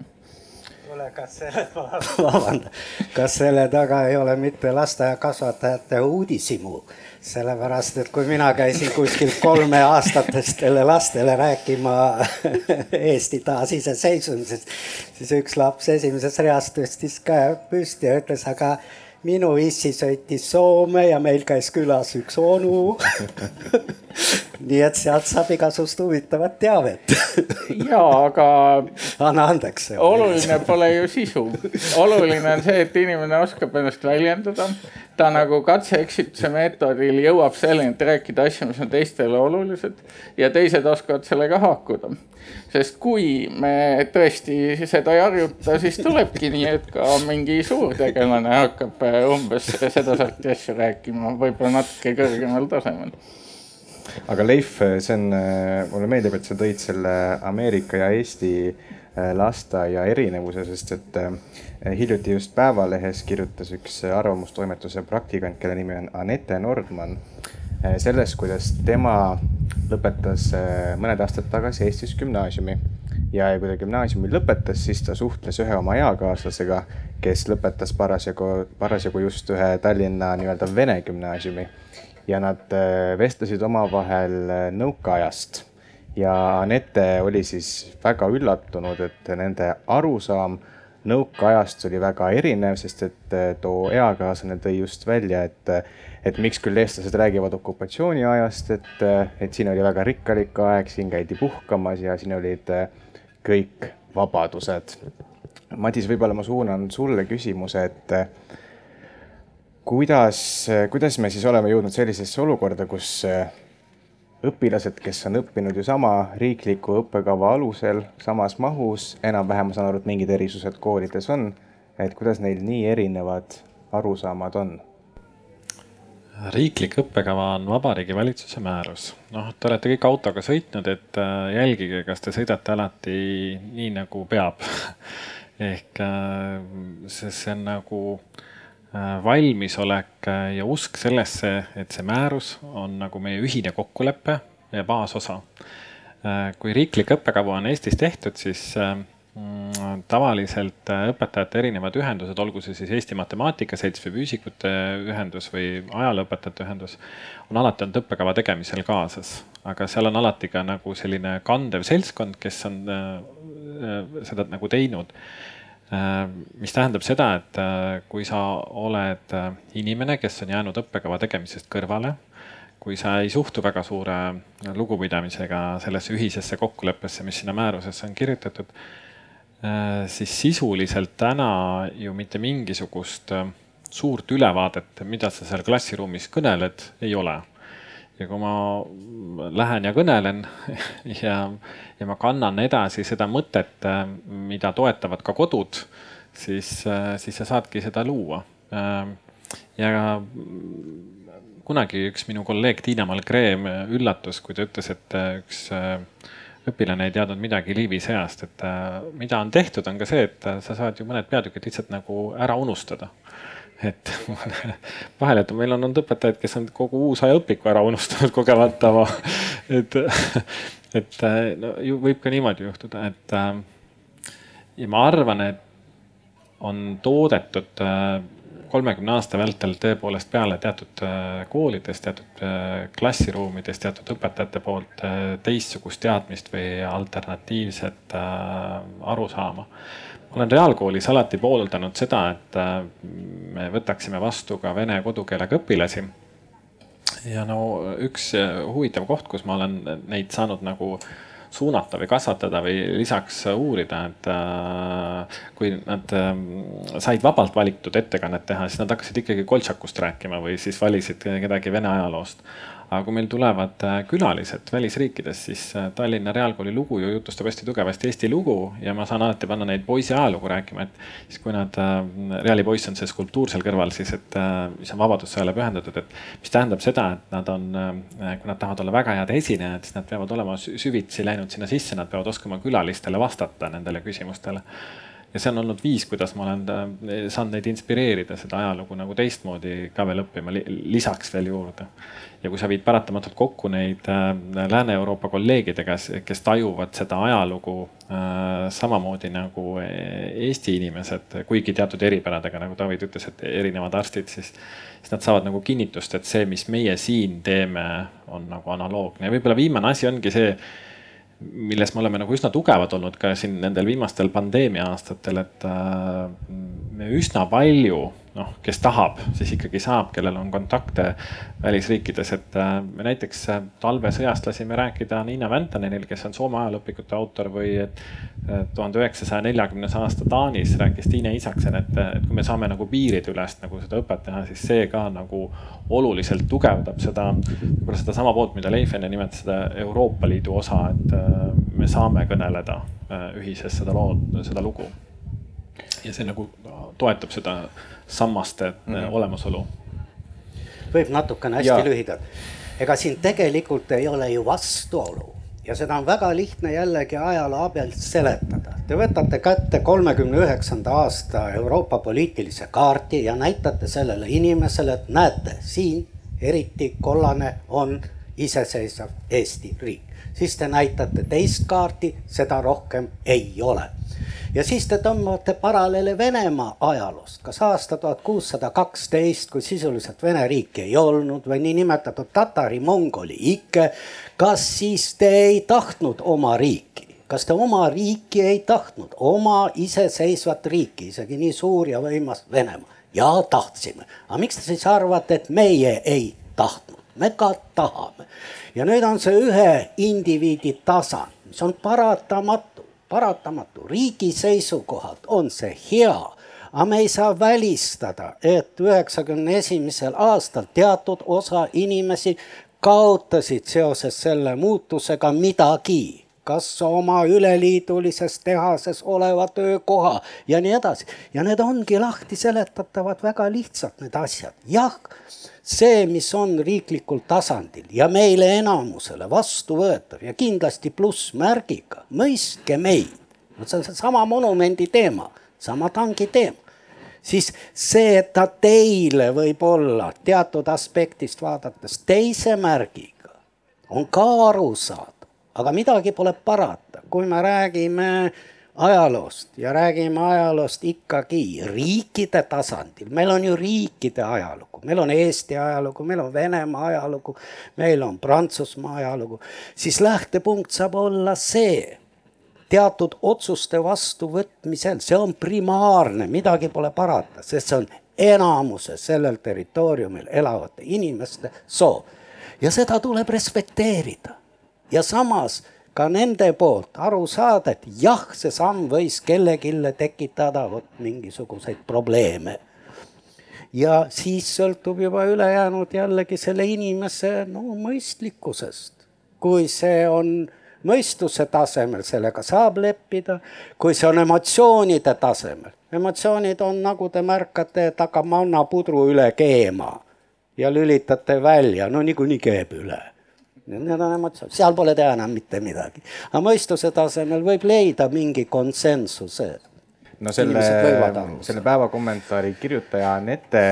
kuule, kas selle, vabanda, kas selle taga ei ole mitte lasteaiakasvatajate uudishimu? sellepärast, et kui mina käisin kuskil kolmeaastastele lastele rääkima Eesti taasiseseisvumisest, siis üks laps esimeses reas tõstis käe püsti ja ütles, aga minu issi sõitis Soome ja meil käis külas üks onu nii et sealt saab igasugust huvitavat teavet ja, aga. anna andeks. oluline pole ju sisu, oluline on see, et inimene oskab ennast väljendada. ta nagu katse-eksituse meetodil jõuab selleni, et rääkida asju, mis on teistele olulised ja teised oskavad sellega haakuda sest kui me tõesti seda ei harjuta, siis tulebki nii, et ka mingi suurtegelane hakkab umbes sedasorti asju rääkima, võib-olla natuke kõrgemal tasemel aga Leif, see on, äh, mulle meeldib, et sa tõid selle Ameerika ja Eesti äh, lasteaia erinevuse, sest et hiljuti just Päevalehes kirjutas üks arvamustoimetuse praktikant, kelle nimi on Anette Nordman Eh, sellest, kuidas tema lõpetas mõned aastad tagasi Eestis gümnaasiumi. Ja kui ta gümnaasiumi lõpetas, siis ta suhtles ühe oma eakaaslasega, kes lõpetas parasjagu, parasjagu just ühe Tallinna nii-öelda vene gümnaasiumi. ja nad eh, vestlesid omavahel nõukaajast ja Anette oli siis väga üllatunud, et nende arusaam nõukaajast oli väga erinev, sest et too eakaaslane tõi just välja, et et miks küll eestlased räägivad okupatsiooniajast, et, et siin oli väga rikkalik aeg, siin käidi puhkamas ja siin olid eh, kõik vabadused. Madis, võib-olla ma suunan sulle küsimuse, et eh, kuidas, kuidas me siis oleme jõudnud sellisesse olukorda, kus eh, õpilased, kes on õppinud ju sama riikliku õppekava alusel samas mahus, enam-vähem ma saan aru, et mingid erisused koolides on, et kuidas neil nii erinevad arusaamad on riiklik õppekava on Vabariigi Valitsuse määrus. noh, te olete kõik autoga sõitnud, et äh, jälgige, kas te sõidate alati nii nagu peab ehk äh, see, see on nagu äh, valmisolek ja usk sellesse, et see määrus on nagu meie ühine kokkulepe ja baasosa. kui riiklik õppekava on Eestis tehtud, siis tavaliselt äh, õpetajate erinevad ühendused, olgu see siis Eesti Matemaatika Selts või Füüsikute Ühendus või ajalooõpetajate ühendus, on alati olnud õppekava tegemisel kaasas, aga seal on alati ka nagu selline kandev seltskond, kes on äh, äh, seda nagu teinud. Mis tähendab seda, et kui sa oled inimene, kes on jäänud õppekava tegemisest kõrvale, kui sa ei suhtu väga suure lugupidamisega sellesse ühisesse kokkuleppesse, mis sinna määrusesse on kirjutatud siis sisuliselt täna ju mitte mingisugust äh, suurt ülevaadet, mida sa seal klassiruumis kõneled, ei ole. ja kui ma lähen ja kõnelen ja, ja ma kannan edasi seda mõtet, äh, mida toetavad ka kodud, siis, siis sa saadki seda luua. ja kunagi üks minu kolleeg Tiina Malgreem üllatus, kui ta ütles, et üks õpilane ei teadnud midagi Liivi sõjast, et äh, mida on tehtud, on ka see, et äh, sa saad ju mõned peatükid lihtsalt nagu ära unustada. Et vahel, et meil on olnud õpetajaid, kes on kogu uusaja õpiku ära unustanud kogemata. Oma, et, et no ju võib ka niimoodi juhtuda, et ja ma arvan, et on toodetud kolmekümne aasta vältel tõepoolest peale teatud äh, koolides, teatud äh, klassiruumides, teatud õpetajate poolt äh, teistsugust teadmist või alternatiivset arusaama. ma olen reaalkoolis alati pooldanud seda, et me võtaksime vastu ka vene kodukeelega õpilasi ja no üks huvitav koht, kus ma olen neid saanud nagu suunata või kasvatada või lisaks uurida, et äh, kui nad äh, said vabalt valitud ettekannet teha, siis nad hakkasid ikkagi Koltšakust rääkima või siis valisid kedagi Vene ajaloost aga kui meil tulevad äh, külalised välisriikidest, siis äh, Tallinna Reaalkooli lugu ju jutustab hästi tugevasti Eesti lugu ja ma saan alati panna neid poisi ajalugu rääkima, et siis kui nad, äh, Reali poiss on see skulptuur seal kõrval siis, et mis on Vabadussõjale pühendatud, et mis tähendab seda, et nad on, kui nad tahavad olla väga head esinejad, siis nad peavad olema süvitsi läinud sinna sisse, nad peavad oskama külalistele vastata nendele küsimustele ja see on olnud viis, kuidas ma olen saanud neid inspireerida seda ajalugu nagu teistmoodi ka veel õppima, lisaks veel juurde. Ja kui sa viid paratamatult kokku neid äh, Lääne-Euroopa kolleegidega, kes tajuvad seda ajalugu äh, samamoodi nagu Eesti inimesed, kuigi teatud eripäradega, nagu David ütles, et erinevad arstid, siis, siis nad saavad nagu kinnitust, et see, mis meie siin teeme, on nagu analoogne. Ja võib-olla viimane asi ongi see milles me oleme nagu üsna tugevad olnud ka siin nendel viimastel pandeemia aastatel, et äh, me üsna palju noh, kes tahab, siis ikkagi saab, kellel on kontakte välisriikides, et äh, me näiteks äh, talvesõjast lasime rääkida Niina Väntanenil, kes on Soome ajalooõpikute autor või et äh, tuhande üheksasaja neljakümnes aasta Taanis rääkis Tiine Isaksen, et, et kui me saame nagu piirideülest nagu seda õpet teha, siis see ka nagu oluliselt tugevdab seda, võib-olla sedasama poolt, mida Leif enne nimetas, seda Euroopa Liidu osa, et me saame kõneleda ühises seda loo, seda lugu. Ja see nagu toetab seda sammaste mm -hmm. olemasolu. võib natukene hästi ja. lühidalt, ega siin tegelikult ei ole ju vastuolu ja seda on väga lihtne jällegi ajaloo abil seletada. Te võtate kätte kolmekümne üheksanda aasta Euroopa poliitilise kaardi ja näitate sellele inimesele, et näete, siin eriti kollane on iseseisev Eesti riik. Siis te näitate teist kaarti, seda rohkem ei ole ja siis te tõmbate paralleele Venemaa ajaloost, kas aasta tuhat kuussada kaksteist, kui sisuliselt Vene riiki ei olnud või niinimetatud tatari-mongoli ikke. kas siis te ei tahtnud oma riiki, kas te oma riiki ei tahtnud, oma iseseisvat riiki, isegi nii suur ja võimas Venemaa? ja tahtsime, aga miks te siis arvate, et meie ei tahtnud, me ka tahame. Ja nüüd on see ühe indiviidi tasand, mis on paratamatu paratamatu, riigi seisukohalt on see hea aga me ei saa välistada, et üheksakümne esimesel aastal teatud osa inimesi kaotasid seoses selle muutusega midagi, kas oma üleliidulises tehases oleva töökoha ja nii edasi. ja need ongi lahti seletatavad väga lihtsalt, need asjad, jah see, mis on riiklikul tasandil ja meile enamusele vastuvõetav ja kindlasti plussmärgiga, mõistke meid. no see on seesama monumendi teema, sama tangi teema. siis see, et ta teile võib olla teatud aspektist vaadates teise märgiga, on ka arusaadav, aga midagi pole parata, kui me räägime ajaloost ja räägime ajaloost ikkagi riikide tasandil, meil on ju riikide ajalugu, meil on Eesti ajalugu, meil on Venemaa ajalugu, meil on Prantsusmaa ajalugu, siis lähtepunkt saab olla see teatud otsuste vastuvõtmisel, see on primaarne, midagi pole parata, sest see on enamuse sellel territooriumil elavate inimeste soov. Ja seda tuleb respekteerida. Ja samas ka nende poolt aru saada, et jah, see samm võis kellelegi tekitada vot mingisuguseid probleeme. ja siis sõltub juba ülejäänud jällegi selle inimese no mõistlikkusest. kui see on mõistuse tasemel, sellega saab leppida, kui see on emotsioonide tasemel, emotsioonid on, nagu te märkate, hakkab mannapudru üle keema ja lülitate välja, no niikuinii keeb üle Need on emotsioonid, seal pole teha enam mitte midagi. aga mõistuse tasemel võib leida mingi konsensuse. no selle, selle päeva kommentaari kirjutaja Anette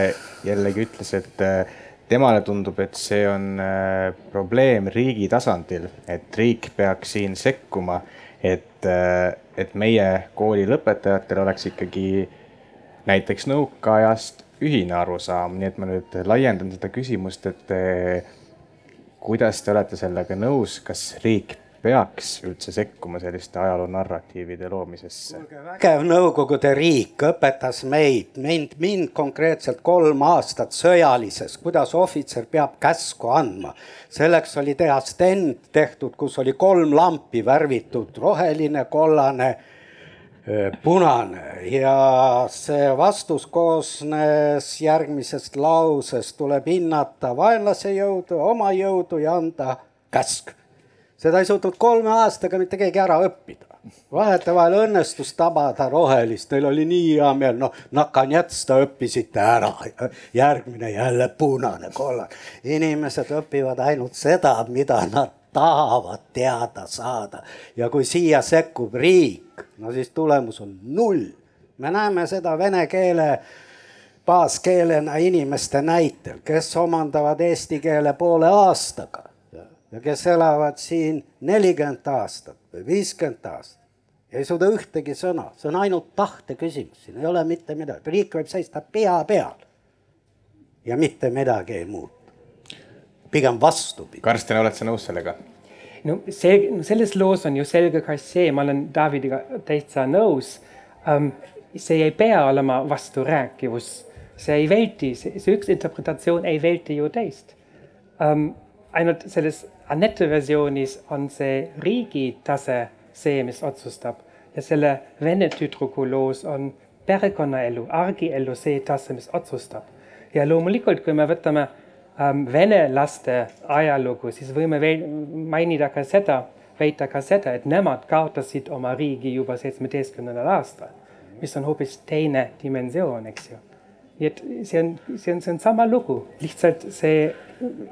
jällegi ütles, et äh, temale tundub, et see on äh, probleem riigi tasandil, et riik peaks siin sekkuma, et, äh, et meie kooli lõpetajatel oleks ikkagi näiteks nõukaajast ühine arusaam, nii et ma nüüd laiendan seda küsimust, et kuidas te olete sellega nõus, kas riik peaks üldse sekkuma selliste ajaloo narratiivide loomisesse? vägev Nõukogude riik õpetas meid, mind, mind konkreetselt kolm aastat sõjalises, kuidas ohvitser peab käsku andma. selleks oli teha stend tehtud, kus oli kolm lampi värvitud, roheline, kollane punane ja see vastus koosnes järgmisest lausest, tuleb hinnata vaenlase jõudu, oma jõudu ja anda käsk. seda ei suutnud kolme aastaga mitte keegi ära õppida. vahetevahel õnnestus tabada rohelist, neil oli nii hea meel, noh, nakanyets te õppisite ära, järgmine jälle punane, kollane. inimesed õpivad ainult seda, mida nad tahavad teada saada ja kui siia sekkub riik, no siis tulemus on null. me näeme seda vene keele baaskeelena inimeste näitel, kes omandavad eesti keele poole aastaga ja kes elavad siin nelikümmend aastat või viiskümmend aastat. ei suuda ühtegi sõna, see on ainult tahte küsimus, siin ei ole mitte midagi, riik võib seista pea peal. ja mitte midagi ei muutu pigem vastupidi. Karsten, oled sa nõus sellega? no see, selles loos on ju selge ka see, ma olen Davidiga täitsa nõus um,. see ei pea olema vasturääkivus, see ei välti, see üks interpretatsioon ei välti ju teist um,. ainult selles Anette versioonis on see riigi tase see, mis otsustab ja selle vene tüdruku loos on perekonnaelu, argielu see tase, mis otsustab. ja loomulikult, kui me võtame vene laste ajalugu, siis võime mainida ka seda, väita ka seda, et nemad kaotasid oma riigi juba seitsmeteistkümnendal aastal, mis on hoopis teine dimensioon, eks ju. nii et see on, see on, see on sama lugu, lihtsalt see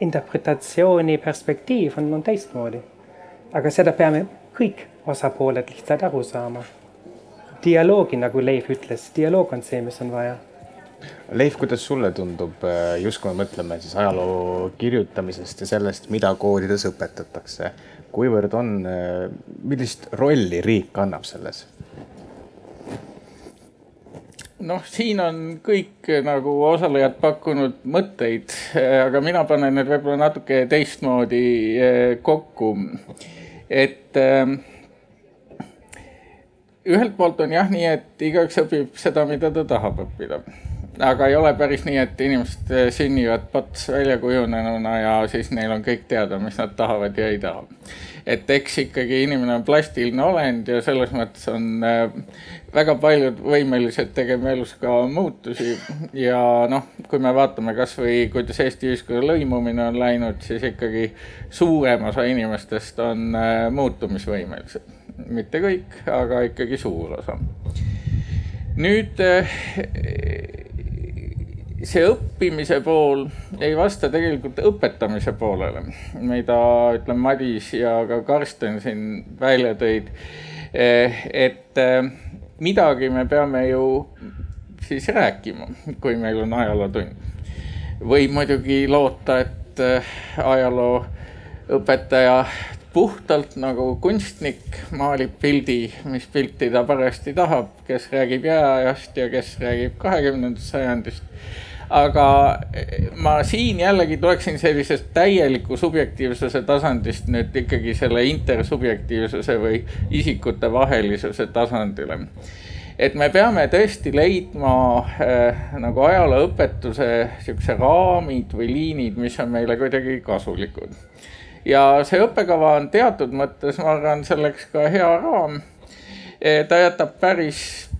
interpretatsiooni perspektiiv on, on teistmoodi. aga seda peame kõik osapooled lihtsalt aru saama. dialoogi, nagu Leif ütles, dialoog on see, mis on vaja Leif, kuidas sulle tundub, äh, just kui me mõtleme siis ajaloo kirjutamisest ja sellest, mida koolides õpetatakse, kuivõrd on, äh, millist rolli riik kannab selles? noh, siin on kõik nagu osalejad pakkunud mõtteid, aga mina panen need võib-olla natuke teistmoodi kokku. et ühelt poolt on jah nii, et igaüks õpib seda, mida ta tahab õppida aga ei ole päris nii, et inimesed eh, sünnivad pats väljakujunenuna ja siis neil on kõik teada, mis nad tahavad ja ei taha. et eks ikkagi inimene on plastiline olend ja selles mõttes on eh, väga paljud võimelised tegema elus ka muutusi ja noh, kui me vaatame kasvõi kuidas Eesti ühiskonna lõimumine on läinud, siis ikkagi suurem osa inimestest on eh, muutumisvõimelised. mitte kõik, aga ikkagi suur osa. nüüd see õppimise pool ei vasta tegelikult õpetamise poolele, mida ütleme, Madis ja ka Karsten siin välja tõid. Eh, et eh, midagi me peame ju siis rääkima, kui meil on ajalootund. võib muidugi loota, et eh, ajalooõpetaja puhtalt nagu kunstnik maalib pildi, mis pilti ta parajasti tahab, kes räägib jääajast ja kes räägib kahekümnendast sajandist aga eh, ma siin jällegi tuleksin sellisest täieliku subjektiivsuse tasandist nüüd ikkagi selle intersubjektiivsuse või isikute vahelisuse tasandile. et me peame tõesti leidma äh, nagu ajalooõpetuse sihukese raamid või liinid, mis on meile kuidagi kasulikud. ja see õppekava on teatud mõttes, ma arvan, selleks ka hea raam. Eh, ta jätab päris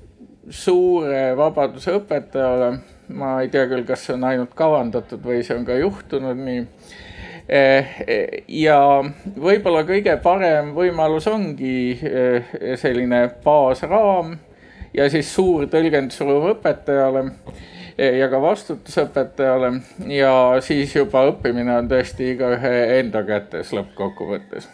suure vabaduse õpetajale ma ei tea küll, kas see on ainult kavandatud või see on ka juhtunud nii. Eh, ja võib-olla kõige parem võimalus ongi eh, selline baasraam ja siis suur tõlgendusruum õpetajale ja ka vastutus õpetajale ja siis juba õppimine on tõesti igaühe enda kätes lõppkokkuvõttes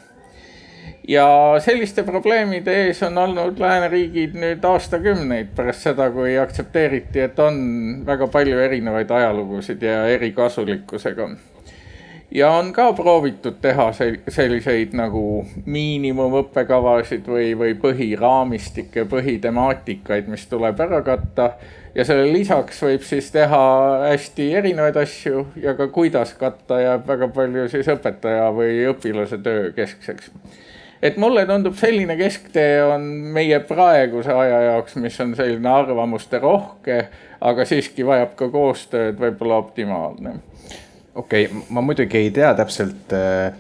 ja selliste probleemide ees on olnud lääneriigid nüüd aastakümneid pärast seda, kui aktsepteeriti, et on väga palju erinevaid ajalugusid ja erikasulikkusega. ja on ka proovitud teha selliseid nagu miinimumõppekavasid või, või põhiraamistikke, põhitemaatikaid, mis tuleb ära katta. ja selle lisaks võib siis teha hästi erinevaid asju ja ka kuidas katta jääb väga palju siis õpetaja või õpilase töö keskseks et mulle tundub, selline kesktee on meie praeguse aja jaoks, mis on selline arvamuste rohke, aga siiski vajab ka koostööd, võib-olla optimaalne. okei okay,, ma muidugi ei tea täpselt, äh,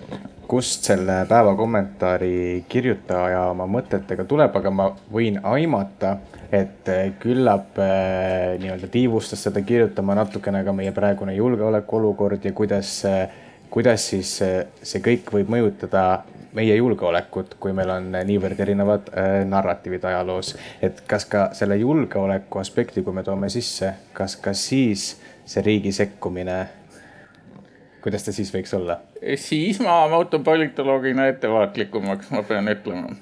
kust selle päeva kommentaari kirjutaja oma mõtetega tuleb, aga ma võin aimata, et äh, küllap äh, nii-öelda tiivustas seda kirjutama natukene ka meie praegune julgeolekuolukord ja kuidas, kuidas siis see kõik võib mõjutada meie julgeolekut, kui meil on niivõrd erinevad äh, narratiivid ajaloos. et kas ka selle julgeoleku aspekti, kui me toome sisse, kas ka siis see riigi sekkumine, kuidas ta siis võiks olla? siis ma muutun politoloogina ettevaatlikumaks, ma pean ütlema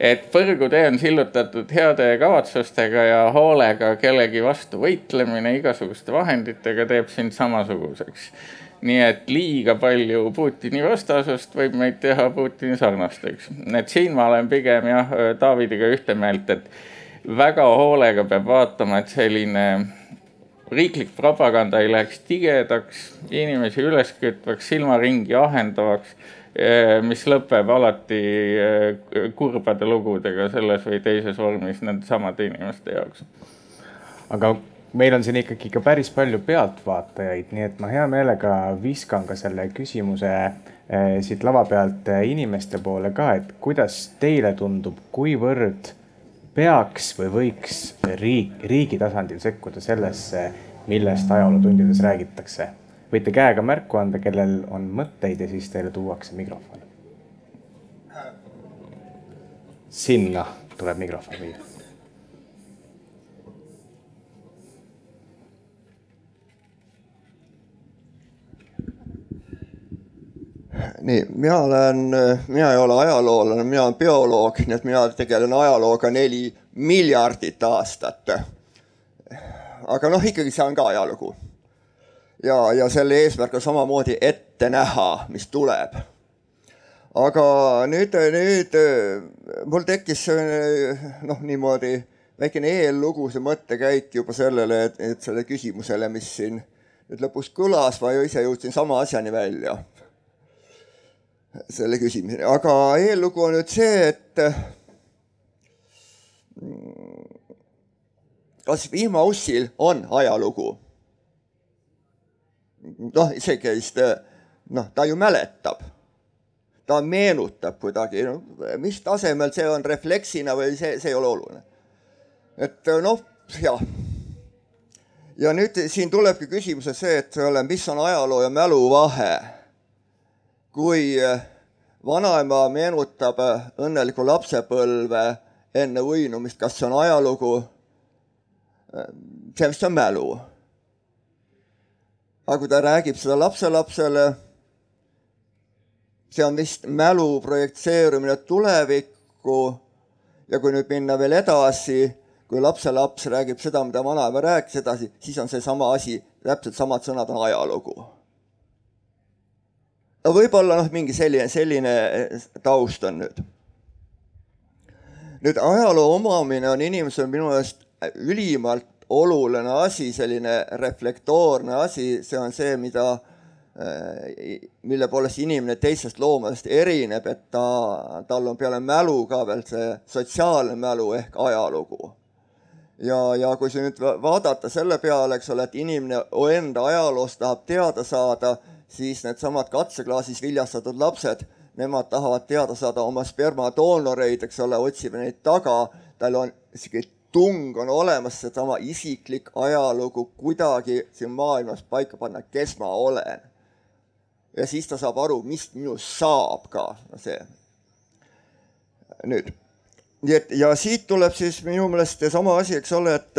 et põrgutee on sillutatud heade kavatsustega ja hoolega kellegi vastu võitlemine igasuguste vahenditega teeb sind samasuguseks nii et liiga palju Putini vastasust võib meid teha Putini sarnasteks. et siin ma olen pigem jah, Davidiga ühte meelt, et väga hoolega peab vaatama, et selline riiklik propaganda ei läheks tigedaks, inimesi üleskütvaks, silmaringi ahendavaks, eh, mis lõpeb alati eh, kurbade lugudega selles või teises vormis nende samade inimeste jaoks. aga meil on siin ikkagi ka päris palju pealtvaatajaid, nii et ma hea meelega viskan ka selle küsimuse eh, siit lava pealt eh, inimeste poole ka, et kuidas teile tundub, kuivõrd peaks või võiks riik, riigi tasandil sekkuda sellesse, millest ajalootundides räägitakse? võite käega märku anda, kellel on mõtteid ja siis teile tuuakse mikrofon. sinna tuleb mikrofon viia nii, mina olen, mina ei ole ajaloolane, mina olen bioloog, nii et mina tegelen ajalooga neli miljardit aastat. aga noh, ikkagi see on ka ajalugu. ja, ja selle eesmärk on samamoodi ette näha, mis tuleb. aga nüüd, nüüd mul tekkis noh, niimoodi väikene eellugu, see mõttekäik juba sellele, et, et selle küsimusele, mis siin nüüd lõpus kõlas, ma ju ise jõudsin sama asjani välja selle küsimuseni, aga eellugu on nüüd see, et mm, kas vihmaussil on ajalugu? noh, isegi noh, ta ju mäletab, ta meenutab kuidagi, no mis tasemel see on refleksina või see, see ei ole oluline. et noh, jah. ja nüüd siin tulebki küsimuse see, et mis on ajaloo ja mälu vahe kui äh, vanaema meenutab äh, õnnelikku lapsepõlve enne uinumist, kas see on ajalugu? Äh, see vist on mälu. aga kui ta räägib seda lapselapsele, see on vist mälu projitseerumine tulevikku ja kui nüüd minna veel edasi, kui lapselaps räägib seda, mida vanaema rääkis edasi, siis on seesama asi, täpselt samad sõnad on ajalugu võib-olla noh, mingi selline, selline eh, taust on nüüd. nüüd ajaloo omamine on inimesel minu meelest ülimalt oluline asi, selline reflektoorne asi, see on see, mida, eh, mille poolest inimene teistest loomadest erineb, et ta, tal on peale mälu ka veel see sotsiaalne mälu ehk ajalugu ja, ja kui siin nüüd vaadata selle peale, eks ole, et inimene enda ajaloost tahab teada saada siis needsamad katseklaasis viljastatud lapsed, nemad tahavad teada saada oma spermadoonoreid, eks ole, otsime neid taga, tal on sihuke tung on olemas, seesama isiklik ajalugu kuidagi siin maailmas paika panna, kes ma olen. ja siis ta saab aru, mis minust saab ka, no see. nüüd, nii et ja siit tuleb siis minu meelest seesama asi, eks ole, et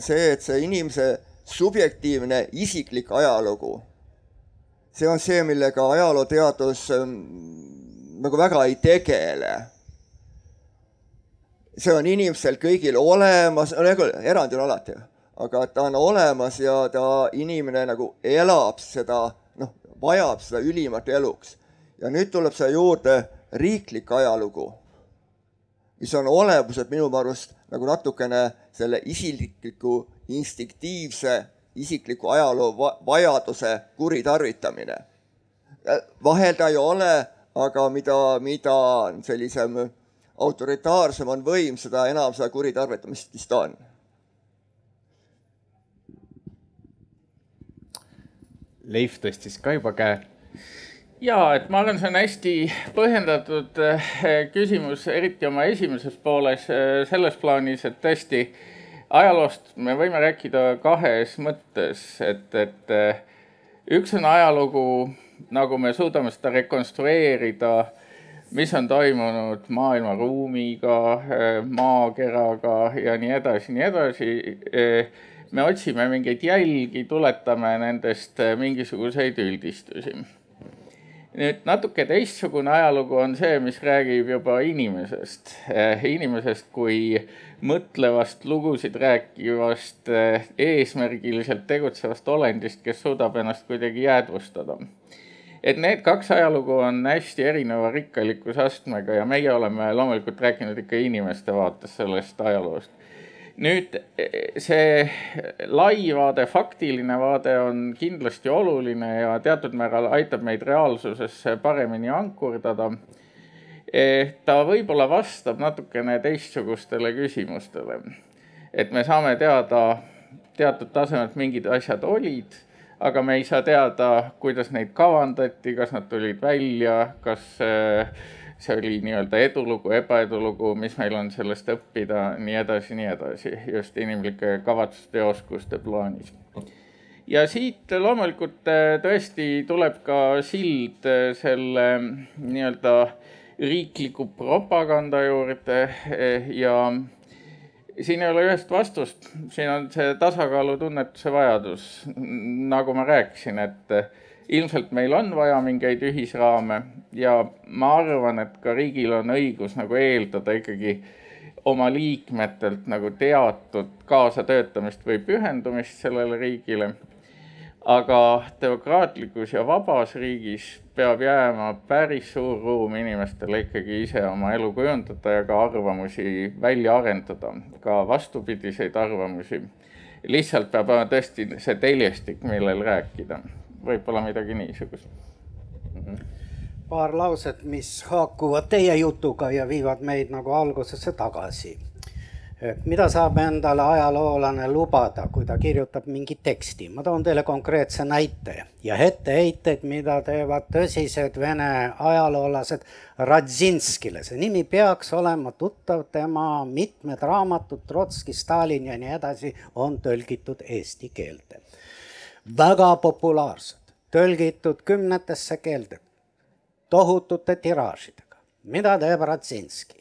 see, et see inimese subjektiivne isiklik ajalugu, see on see, millega ajalooteadus ähm, nagu väga ei tegele see on inimestel kõigil olemas, nagu erandid on alati, aga ta on olemas ja ta, inimene nagu elab seda, noh, vajab seda ülimat eluks. ja nüüd tuleb siia juurde riiklik ajalugu, mis on olemuselt minu arust nagu natukene selle isikliku instinktiivse isikliku ajaloo va vajaduse kuritarvitamine. vahel ta ei ole, aga mida, mida sellisem autoritaarsem on võim, seda enam seda kuritarvitamist vist on. Leif tõstis ka juba käe. ja, et ma arvan, see on hästi põhjendatud eh, küsimus, eriti oma esimeses pooles eh, selles plaanis, et tõesti ajaloost me võime rääkida kahes mõttes, et, et eh, üks on ajalugu, nagu me suudame seda rekonstrueerida mis on toimunud maailma ruumiga, maakeraga ja nii edasi, nii edasi. me otsime mingeid jälgi, tuletame nendest mingisuguseid üldistusi. nüüd natuke teistsugune ajalugu on see, mis räägib juba inimesest, inimesest kui mõtlevast, lugusid rääkivast, eesmärgiliselt tegutsevast olendist, kes suudab ennast kuidagi jäädvustada et need kaks ajalugu on hästi erineva rikkalikkusastmega ja meie oleme loomulikult rääkinud ikka inimeste vaates sellest ajaloost. nüüd see lai vaade, faktiline vaade on kindlasti oluline ja teatud määral aitab meid reaalsusesse paremini ankurdada. Ta võib-olla vastab natukene teistsugustele küsimustele. et me saame teada teatud tasemelt mingid asjad olid aga me ei saa teada, kuidas neid kavandati, kas nad tulid välja, kas äh, see oli nii-öelda edulugu, ebaedulugu, mis meil on sellest õppida, nii edasi, nii edasi, just inimlike kavatsuste ja oskuste plaanis. ja siit loomulikult äh, tõesti tuleb ka sild äh, selle nii-öelda riikliku propaganda juurde ja siin ei ole ühest vastust, siin on see tasakaalutunnetuse vajadus, nagu ma rääkisin, et ilmselt meil on vaja mingeid ühisraame ja ma arvan, et ka riigil on õigus nagu eeldada ikkagi oma liikmetelt nagu teatud kaasatöötamist või pühendumist sellele riigile aga demokraatlikus ja vabas riigis peab jääma päris suur ruum inimestele ikkagi ise oma elu kujundada ja ka arvamusi välja arendada, ka vastupidiseid arvamusi. lihtsalt peab olema tõesti see teljestik, millel rääkida, võib-olla midagi niisugust. paar lauset, mis haakuvad teie jutuga ja viivad meid nagu algusesse tagasi et mida saab endale ajaloolane lubada, kui ta kirjutab mingi teksti, ma toon teile konkreetse näite ja etteheited, mida teevad tõsised vene ajaloolased Radzinskile, see nimi peaks olema tuttav, tema mitmed raamatud, Trotski, Stalin ja nii edasi, on tõlgitud eesti keelde. väga populaarsed, tõlgitud kümnetesse keelde, tohutute tiraažidega. mida teeb Radzinski?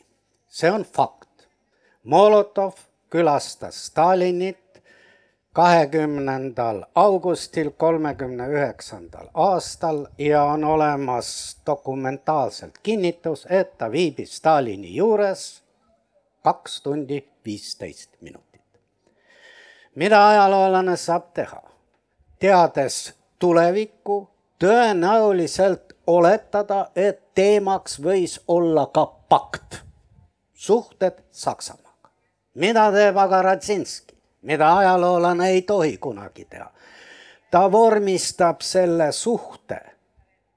see on fakt Molotov külastas Stalinit kahekümnendal augustil kolmekümne üheksandal aastal ja on olemas dokumentaalselt kinnitus, et ta viibis Stalini juures kaks tundi viisteist minutit. mida ajaloolane saab teha? teades tulevikku, tõenäoliselt oletada, et teemaks võis olla ka pakt, suhted Saksamaaga mida teeb aga Radzinski, mida ajaloolane ei tohi kunagi teha? ta vormistab selle suhte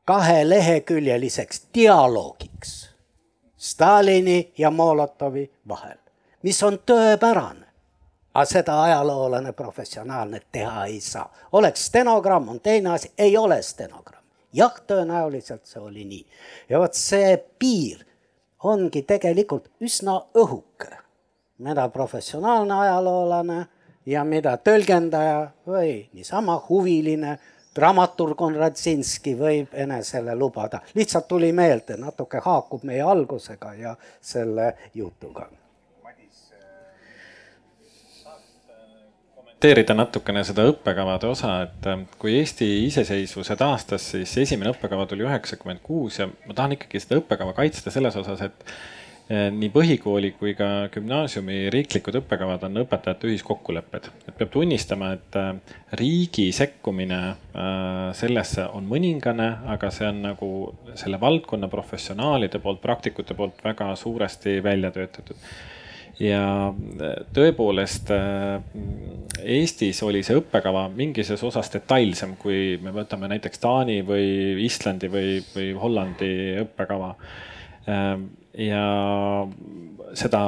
kaheleheküljeliseks dialoogiks Stalini ja Molotovi vahel, mis on tõepärane. aga seda ajaloolane professionaalne teha ei saa. oleks stenogramm, on teine asi, ei ole stenogramm. jah, tõenäoliselt see oli nii. ja vot see piir ongi tegelikult üsna õhuke mida professionaalne ajaloolane ja mida tõlgendaja või niisama huviline dramaturg on Radzinski võib enesele lubada. lihtsalt tuli meelde, natuke haakub meie algusega ja selle jutuga. kommenteerida natukene seda õppekavade osa, et äh, kui Eesti iseseisvuse taastas, siis esimene õppekava tuli üheksakümmend kuus ja ma tahan ikkagi seda õppekava kaitsta selles osas, et äh, nii põhikooli kui ka gümnaasiumi riiklikud õppekavad on õpetajate ühiskokkulepped. et peab tunnistama, et äh, riigi sekkumine sellesse on mõningane, aga see on nagu selle valdkonna professionaalide poolt, praktikute poolt väga suuresti välja töötatud ja tõepoolest Eestis oli see õppekava mingis osas detailsem, kui me võtame näiteks Taani või Islandi või, või Hollandi õppekava. Ja seda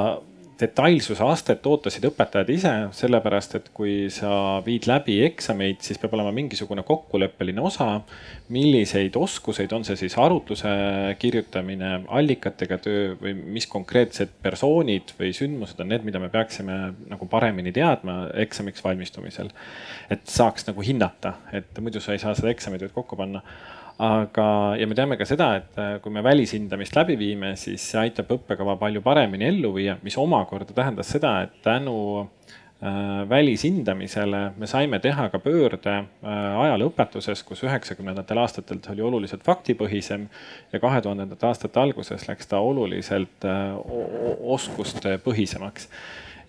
detailsuse astet ootasid õpetajad ise, sellepärast et kui sa viid läbi eksameid, siis peab olema mingisugune kokkuleppeline osa. milliseid oskuseid, on see siis arutluse kirjutamine, allikatega töö või mis konkreetsed persoonid või sündmused on need, mida me peaksime nagu paremini teadma eksamiks valmistumisel. et saaks nagu hinnata, et muidu sa ei saa seda eksamit kokku panna aga, ja me teame ka seda, et äh, kui me välishindamist läbi viime, siis see aitab õppekava palju paremini ellu viia, mis omakorda tähendas seda, et tänu äh, välishindamisele me saime teha ka pöörde äh, ajalooõpetuses, kus üheksakümnendatel aastatel ta oli oluliselt faktipõhisem ja kahe tuhandendate aastate alguses läks ta oluliselt oskustepõhisemaks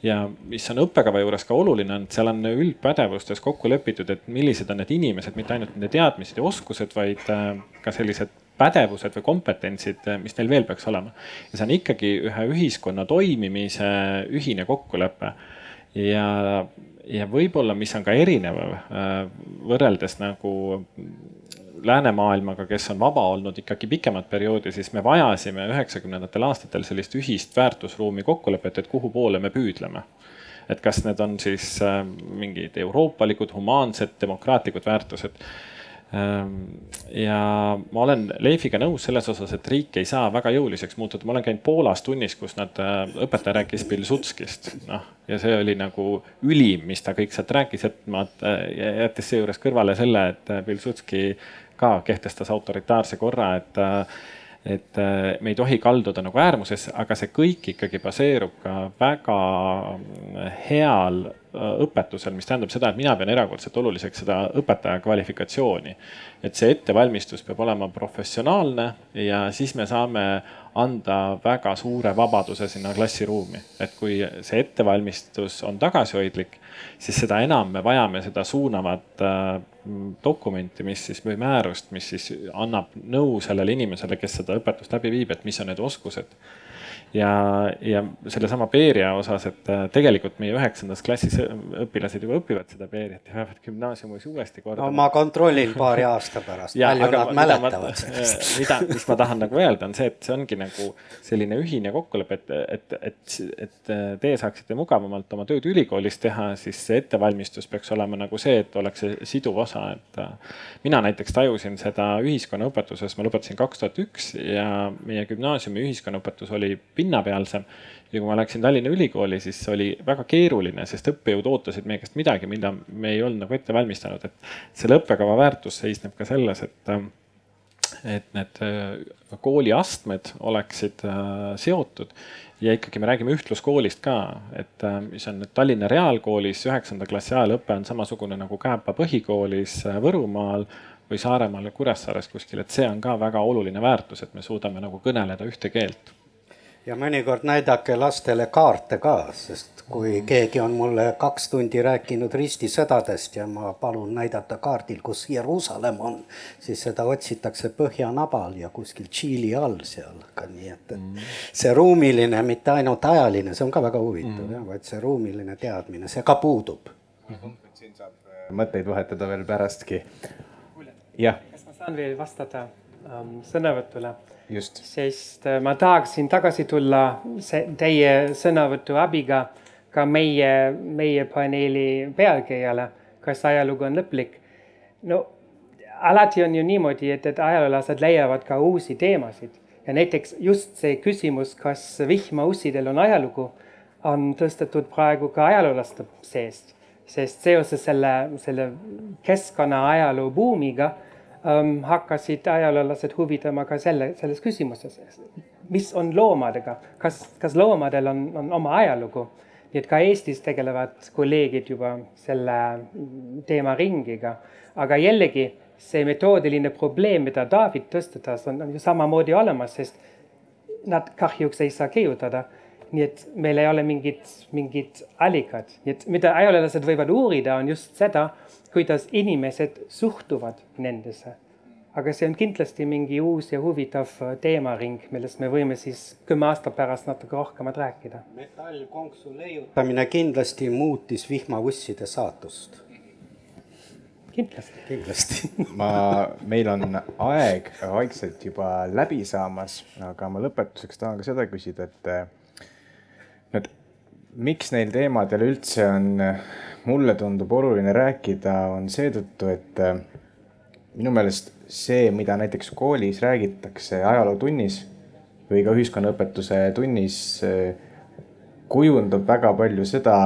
ja mis on õppekava juures ka oluline, on, et seal on üldpädevustes kokku lepitud, et millised on need inimesed, mitte ainult nende teadmised ja oskused, vaid äh, ka sellised pädevused või kompetentsid, äh, mis neil veel peaks olema. ja see on ikkagi ühe ühiskonna toimimise ühine kokkulepe. ja, ja võib-olla, mis on ka erinev äh, võrreldes nagu läänemaailmaga, kes on vaba olnud ikkagi pikemat perioodi, siis me vajasime üheksakümnendatel aastatel sellist ühist väärtusruumi kokkulepet, et kuhu poole me püüdleme. et kas need on siis äh, mingid euroopalikud, humaansed, demokraatlikud väärtused ähm, ja ma olen Leifiga nõus selles osas, et riik ei saa väga jõuliseks muutuda, ma olen käinud Poolas tunnis, kus nad, äh, õpetaja rääkis Pilsudskist, noh. ja see oli nagu ülim, mis ta kõik sealt rääkis, et ma, äh, jättes seejuures kõrvale selle, et Pilsudski ka kehtestas autoritaarse korra, et et me ei tohi kalduda nagu äärmusesse, aga see kõik ikkagi baseerub ka väga heal õpetusel, mis tähendab seda, et mina pean erakordselt oluliseks seda õpetaja kvalifikatsiooni. et see ettevalmistus peab olema professionaalne ja siis me saame anda väga suure vabaduse sinna klassiruumi. et kui see ettevalmistus on tagasihoidlik, siis seda enam me vajame seda suunavat äh, dokumenti, mis siis või määrust, mis siis annab nõu sellele inimesele, kes seda õpetust läbi viib, et mis on need oskused ja, ja sellesama Beria osas, et äh, tegelikult meie üheksandas klassis õpilased juba õpivad seda Beriat ja peavad gümnaasiumis uuesti kordama. no ma kontrollin paari aasta pärast, palju nad mäletavad sellest. mida, mis ma tahan nagu öelda, on see, et see ongi nagu selline ühine kokkulepe, et, et, et, et teie saaksite mugavamalt oma tööd ülikoolis teha, siis see ettevalmistus peaks olema nagu see, et oleks see siduv osa, et äh, mina näiteks tajusin seda ühiskonnaõpetuses, ma lõpetasin kaks tuhat üks ja meie gümnaasiumi ühiskonnaõpetus oli pinnapealsem. ja kui ma läksin Tallinna Ülikooli, siis oli väga keeruline, sest õppejõud ootasid meie käest midagi, mida me ei olnud nagu ette valmistanud, et selle õppekava väärtus seisneb ka selles, et et need äh, kooliastmed oleksid äh, seotud. Ja ikkagi me räägime ühtluskoolist ka, et äh, mis on nüüd Tallinna Reaalkoolis üheksanda klassi ajalõpe on samasugune nagu Kääpa põhikoolis Võrumaal või Saaremaal ja Kuressaares kuskil, et see on ka väga oluline väärtus, et me suudame nagu kõneleda ühte keelt ja mõnikord näidake lastele kaarte ka, sest kui mhm. keegi on mulle kaks tundi rääkinud ristisõdadest ja ma palun näidata kaardil, kus Jeruusalemm on, siis seda otsitakse põhjanabal ja kuskil Tšiili all seal, aga nii et, et mm. see ruumiline, mitte ainult ajaline, see on ka väga huvitav mm. jah, vaid see ruumiline teadmine, see ka puudub mm. -hmm. siin saab mõtteid vahetada veel pärastki. jah. kas ma saan veel vastata ähm, sõnavõtule? Sest äh, ma tahaksin tagasi tulla see, teie sõnavõtu abiga ka meie, meie paneeli pealkirjale, kas ajalugu on lõplik. no alati on ju niimoodi, et, et ajaloolased leiavad ka uusi teemasid. Ja näiteks just see küsimus, kas vihmaussidel on ajalugu, on tõstetud praegu ka ajaloolaste seest, sest seoses selle, selle keskkonna ajaloo buumiga ähm, hakkasid ajaloolased huvitama ka selle, selles küsimuses. mis on loomadega, kas, kas loomadel on, on oma ajalugu? nii et ka Eestis tegelevad kolleegid juba selle teemaringiga, aga jällegi see metoodiline probleem, mida David tõstatas, on ju samamoodi olemas, sest nad kahjuks ei saa kirjutada. nii et meil ei ole mingit, mingit allikat, nii et mida ajaloolased võivad uurida, on just seda, kuidas inimesed suhtuvad nendesse aga see on kindlasti mingi uus ja huvitav teemaring, millest me võime siis kümme aastat pärast natuke rohkemat rääkida. metallkonksu leiutamine kindlasti muutis vihmavusside saatust. kindlasti. kindlasti ma, meil on aeg vaikselt juba läbi saamas, aga ma lõpetuseks tahan ka seda küsida, et no et miks neil teemadel üldse on, mulle tundub oluline rääkida, on seetõttu, et minu meelest see, mida näiteks koolis räägitakse ajalootunnis või ka ühiskonnaõpetuse tunnis, kujundab väga palju seda,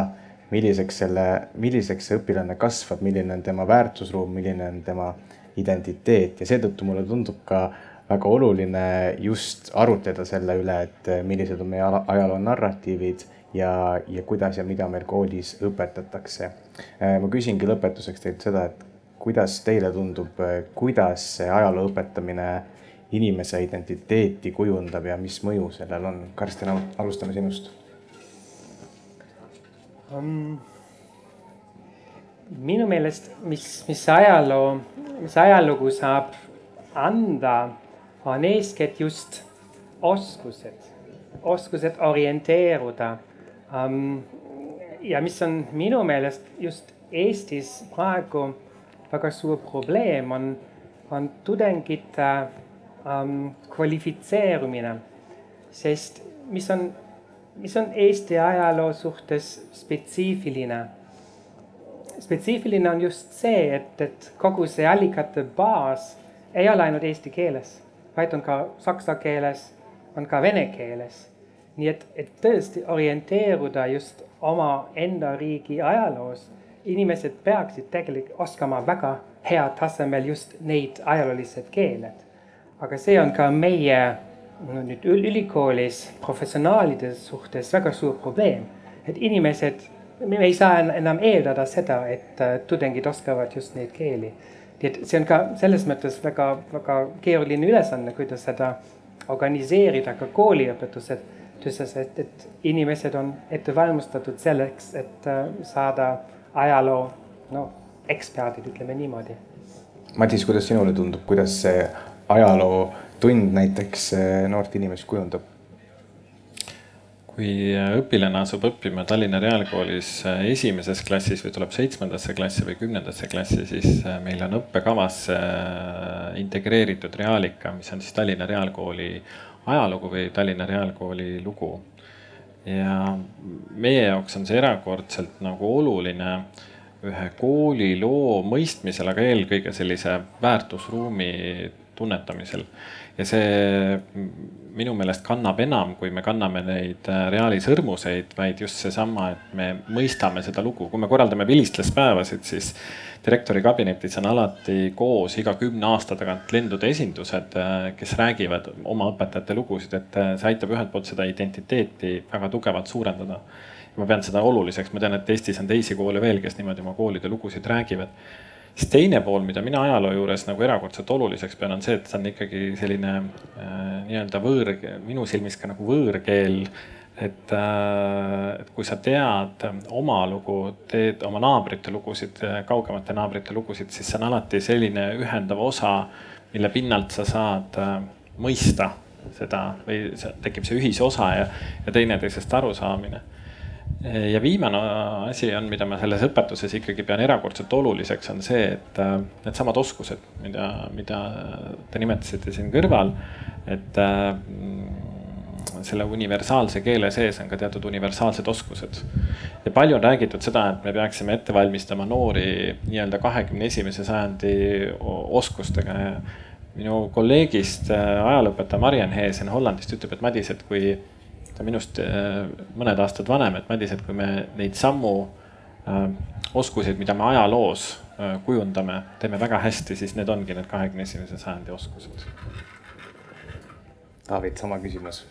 milliseks selle, milliseks see õpilane kasvab, milline on tema väärtusruum, milline on tema identiteet. Ja seetõttu mulle tundub ka väga oluline just arutleda selle üle, et millised on meie ajaloo narratiivid ja, ja kuidas ja mida meil koolis õpetatakse. ma küsingi lõpetuseks teilt seda, et kuidas teile tundub, kuidas see ajaloo õpetamine inimese identiteeti kujundab ja mis mõju sellel on? Karsten, alustame sinust um,. minu meelest, mis, mis ajaloo, mis ajalugu saab anda, on eeskätt just oskused, oskused orienteeruda um,. ja mis on minu meelest just Eestis praegu väga suur probleem on, on tudengite ähm, kvalifitseerumine. sest mis on, mis on Eesti ajaloo suhtes spetsiifiline? spetsiifiline on just see, et, et kogu see allikate baas ei ole ainult eesti keeles, vaid on ka saksa keeles, on ka vene keeles. nii et, et tõesti orienteeruda just omaenda riigi ajaloos inimesed peaksid tegelikult oskama väga head tasemel just neid ajaloolised keeled. aga see on ka meie no nüüd ülikoolis professionaalide suhtes väga suur probleem, et inimesed, me ei saa enam eeldada seda, et äh, tudengid oskavad just neid keeli. Nii et see on ka selles mõttes väga, väga keeruline ülesanne, kuidas seda organiseerida ka kooliõpetused, et, et inimesed on ette valmistatud selleks, et äh, saada ajaloo no eksperdid, ütleme niimoodi. Madis, kuidas sinule tundub, kuidas see ajalootund näiteks eh, noort inimest kujundab? Kui õpilane asub õppima Tallinna Reaalkoolis eh, esimeses klassis või tuleb seitsmendasse klassi või kümnendasse klassi, siis eh, meil on õppekavas integreeritud reaalika, mis on siis Tallinna Reaalkooli ajalugu või Tallinna Reaalkooli lugu ja meie jaoks on see erakordselt nagu oluline ühe kooli loo mõistmisel, aga eelkõige sellise väärtusruumi tunnetamisel. Ja see minu meelest kannab enam, kui me kanname neid äh, Reali sõrmuseid, vaid just seesama, et me mõistame seda lugu, kui me korraldame vilistlaspäevasid, siis direktori kabinetis on alati koos iga kümne aasta tagant lendude esindused, äh, kes räägivad oma õpetajate lugusid, et äh, see aitab ühelt poolt seda identiteeti väga tugevalt suurendada. ma pean seda oluliseks, ma tean, et Eestis on teisi koole veel, kes niimoodi oma koolide lugusid räägivad siis teine pool, mida mina ajaloo juures nagu erakordselt oluliseks pean, on see, et see on ikkagi selline äh, nii-öelda võõr, minu silmis ka nagu võõrkeel. et äh,, et kui sa tead oma lugu, teed oma naabrite lugusid, kaugemate naabrite lugusid, siis see on alati selline ühendav osa, mille pinnalt sa saad äh, mõista seda või tekib see ühisosa ja, ja teineteisest arusaamine ja viimane asi on, mida ma selles õpetuses ikkagi pean erakordselt oluliseks, on see, et äh, needsamad oskused, mida, mida te nimetasite siin kõrval, et äh, selle universaalse keele sees on ka teatud universaalsed oskused. ja palju on räägitud seda, et me peaksime ette valmistama noori nii-öelda kahekümne esimese sajandi oskustega minu kolleegist äh, ajalooõpetaja Mariann Heesen Hollandist ütleb, et Madis, et kui ta on minust äh, mõned aastad vanem, et Madis, et kui me neid samu äh, oskuseid, mida me ajaloos äh, kujundame, teeme väga hästi, siis need ongi need kahekümne esimese sajandi oskused. David, sama küsimus.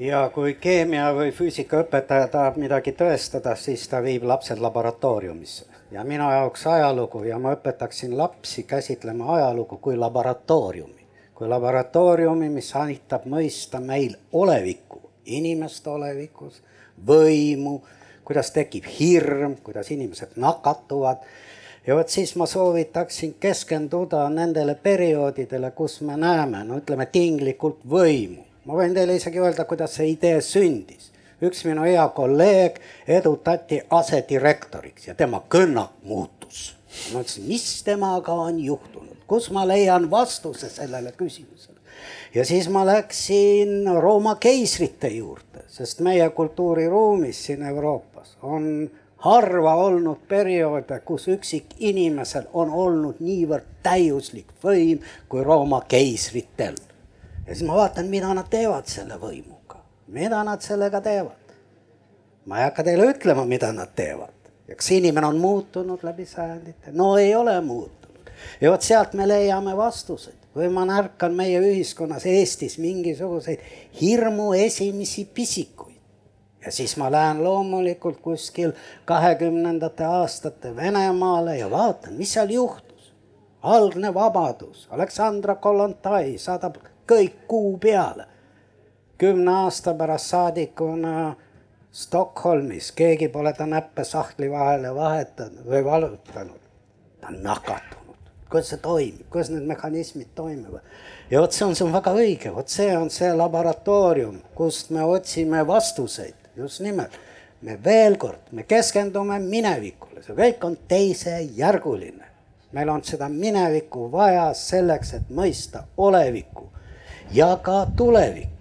Ja kui keemia või füüsikaõpetaja tahab midagi tõestada, siis ta viib lapsed laboratooriumisse. Ja minu jaoks ajalugu ja ma õpetaksin lapsi käsitlema ajalugu kui laboratooriumi, kui laboratooriumi, mis aitab mõista meil olevikku, inimeste olevikus, võimu, kuidas tekib hirm, kuidas inimesed nakatuvad ja vot siis ma soovitaksin keskenduda nendele perioodidele, kus me näeme, no ütleme tinglikult võimu. ma võin teile isegi öelda, kuidas see idee sündis üks minu hea kolleeg edutati asedirektoriks ja tema kõnnak muutus. ma mõtlesin, mis temaga on juhtunud, kus ma leian vastuse sellele küsimusele. Ja siis ma läksin Rooma keisrite juurde, sest meie kultuuriruumis siin Euroopas on harva olnud perioode, kus üksikinimesel on olnud niivõrd täiuslik võim kui Rooma keisritel. ja siis ma vaatan, mida nad teevad selle võimu mida nad sellega teevad? ma ei hakka teile ütlema, mida nad teevad. ja kas inimene on muutunud läbi sajandite? no ei ole muutunud. ja vot sealt me leiame vastused või ma märkan meie ühiskonnas Eestis mingisuguseid hirmu esimesi pisikuid. ja siis ma lähen loomulikult kuskil kahekümnendate aastate Venemaale ja vaatan, mis seal juhtus. algne vabadus, Aleksandra Kollontai saadab kõik kuu peale kümne aasta pärast saadikuna Stockholmis, keegi pole ta näppe sahtli vahele vahetanud või valutanud. ta on nakatunud, kuidas see toimib, kuidas need mehhanismid toimivad. ja vot see on, see on väga õige, vot see on see laboratoorium, kust me otsime vastuseid, just nimelt. me veel kord, me keskendume minevikule, see kõik on teisejärguline. meil on seda minevikku vaja selleks, et mõista olevikku ja ka tulevikku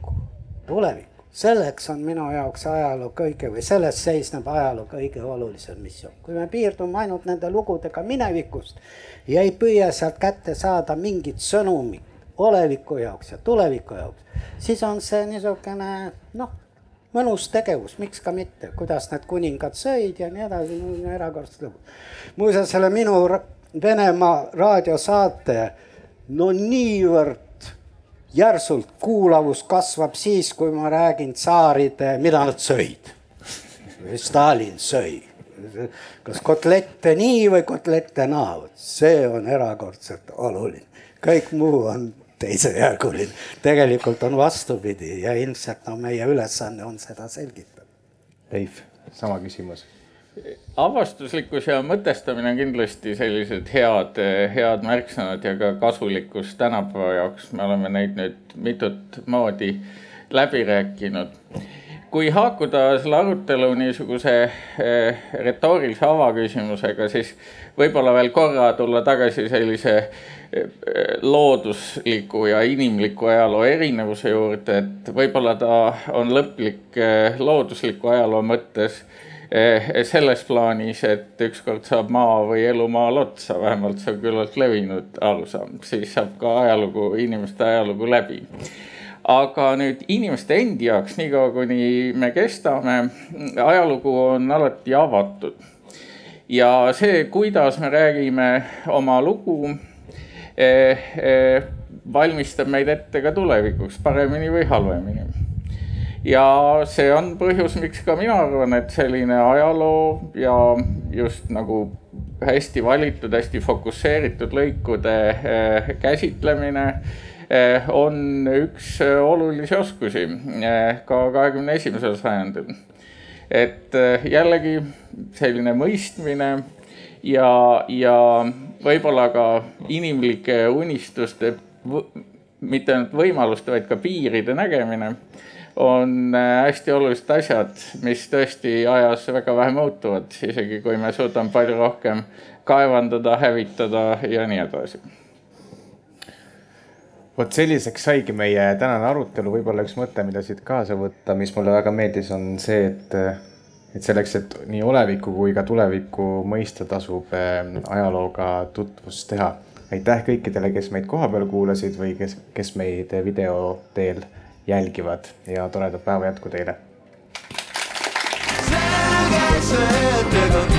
tulevikku. Selleks on minu jaoks ajaloo kõige või selles seisneb ajaloo kõige olulisem missioon. kui me piirdume ainult nende lugudega minevikust ja ei püüa sealt kätte saada mingit sõnumit oleviku jaoks ja tuleviku jaoks, siis on see niisugune noh, mõnus tegevus, miks ka mitte, kuidas need kuningad sõid ja nii edasi, erakordsed lõbud. muuseas, selle minu Venemaa raadiosaate no niivõrd järsult kuulavus kasvab siis, kui ma räägin tsaaride, mida nad sõid. Stalin sõi, kas kotlette nii või kotlette naa, vot see on erakordselt oluline, kõik muu on teisejärguline. tegelikult on vastupidi ja ilmselt no meie ülesanne on seda selgitada. Leif, sama küsimus avastuslikkus ja mõtestamine on kindlasti sellised head, head märksõnad ja ka kasulikkus tänapäeva jaoks. me oleme neid nüüd mitut moodi läbi rääkinud. kui haakuda selle arutelu niisuguse eh, retoorilise avaküsimusega, siis võib-olla veel korra tulla tagasi sellise eh, loodusliku ja inimliku ajaloo erinevuse juurde, et võib-olla ta on lõplik eh, loodusliku ajaloo mõttes selles plaanis, et ükskord saab maa või elu maal otsa, vähemalt see on küllalt levinud arusaam, siis saab ka ajalugu, inimeste ajalugu läbi. aga nüüd inimeste endi jaoks, niikaua kuni me kestame, ajalugu on alati avatud. ja see, kuidas me räägime oma lugu eh, eh, valmistab meid ette ka tulevikuks paremini või halvemini ja see on põhjus, miks ka mina arvan, et selline ajaloo ja just nagu hästi valitud, hästi fokusseeritud lõikude eh, käsitlemine eh, on üks olulisi oskusi eh, ka kahekümne esimesel sajandil. et jällegi selline mõistmine ja, ja võib-olla ka inimlike unistuste, mitte ainult võimaluste, vaid ka piiride nägemine on äh, hästi olulised asjad, mis tõesti ajas väga vähe muutuvad, isegi kui me suudame palju rohkem kaevandada, hävitada ja nii edasi. vot selliseks saigi meie tänane arutelu, võib-olla üks mõte, mida siit kaasa võtta, mis mulle väga meeldis, on see, et et selleks, et nii olevikku kui ka tulevikku mõista, tasub äh, ajalooga tutvust teha. aitäh kõikidele, kes meid kohapeal kuulasid või kes, kes meid video teel jälgivad ja toredat päeva jätku teile. sa käid, sa jätad, on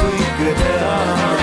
kõike teha.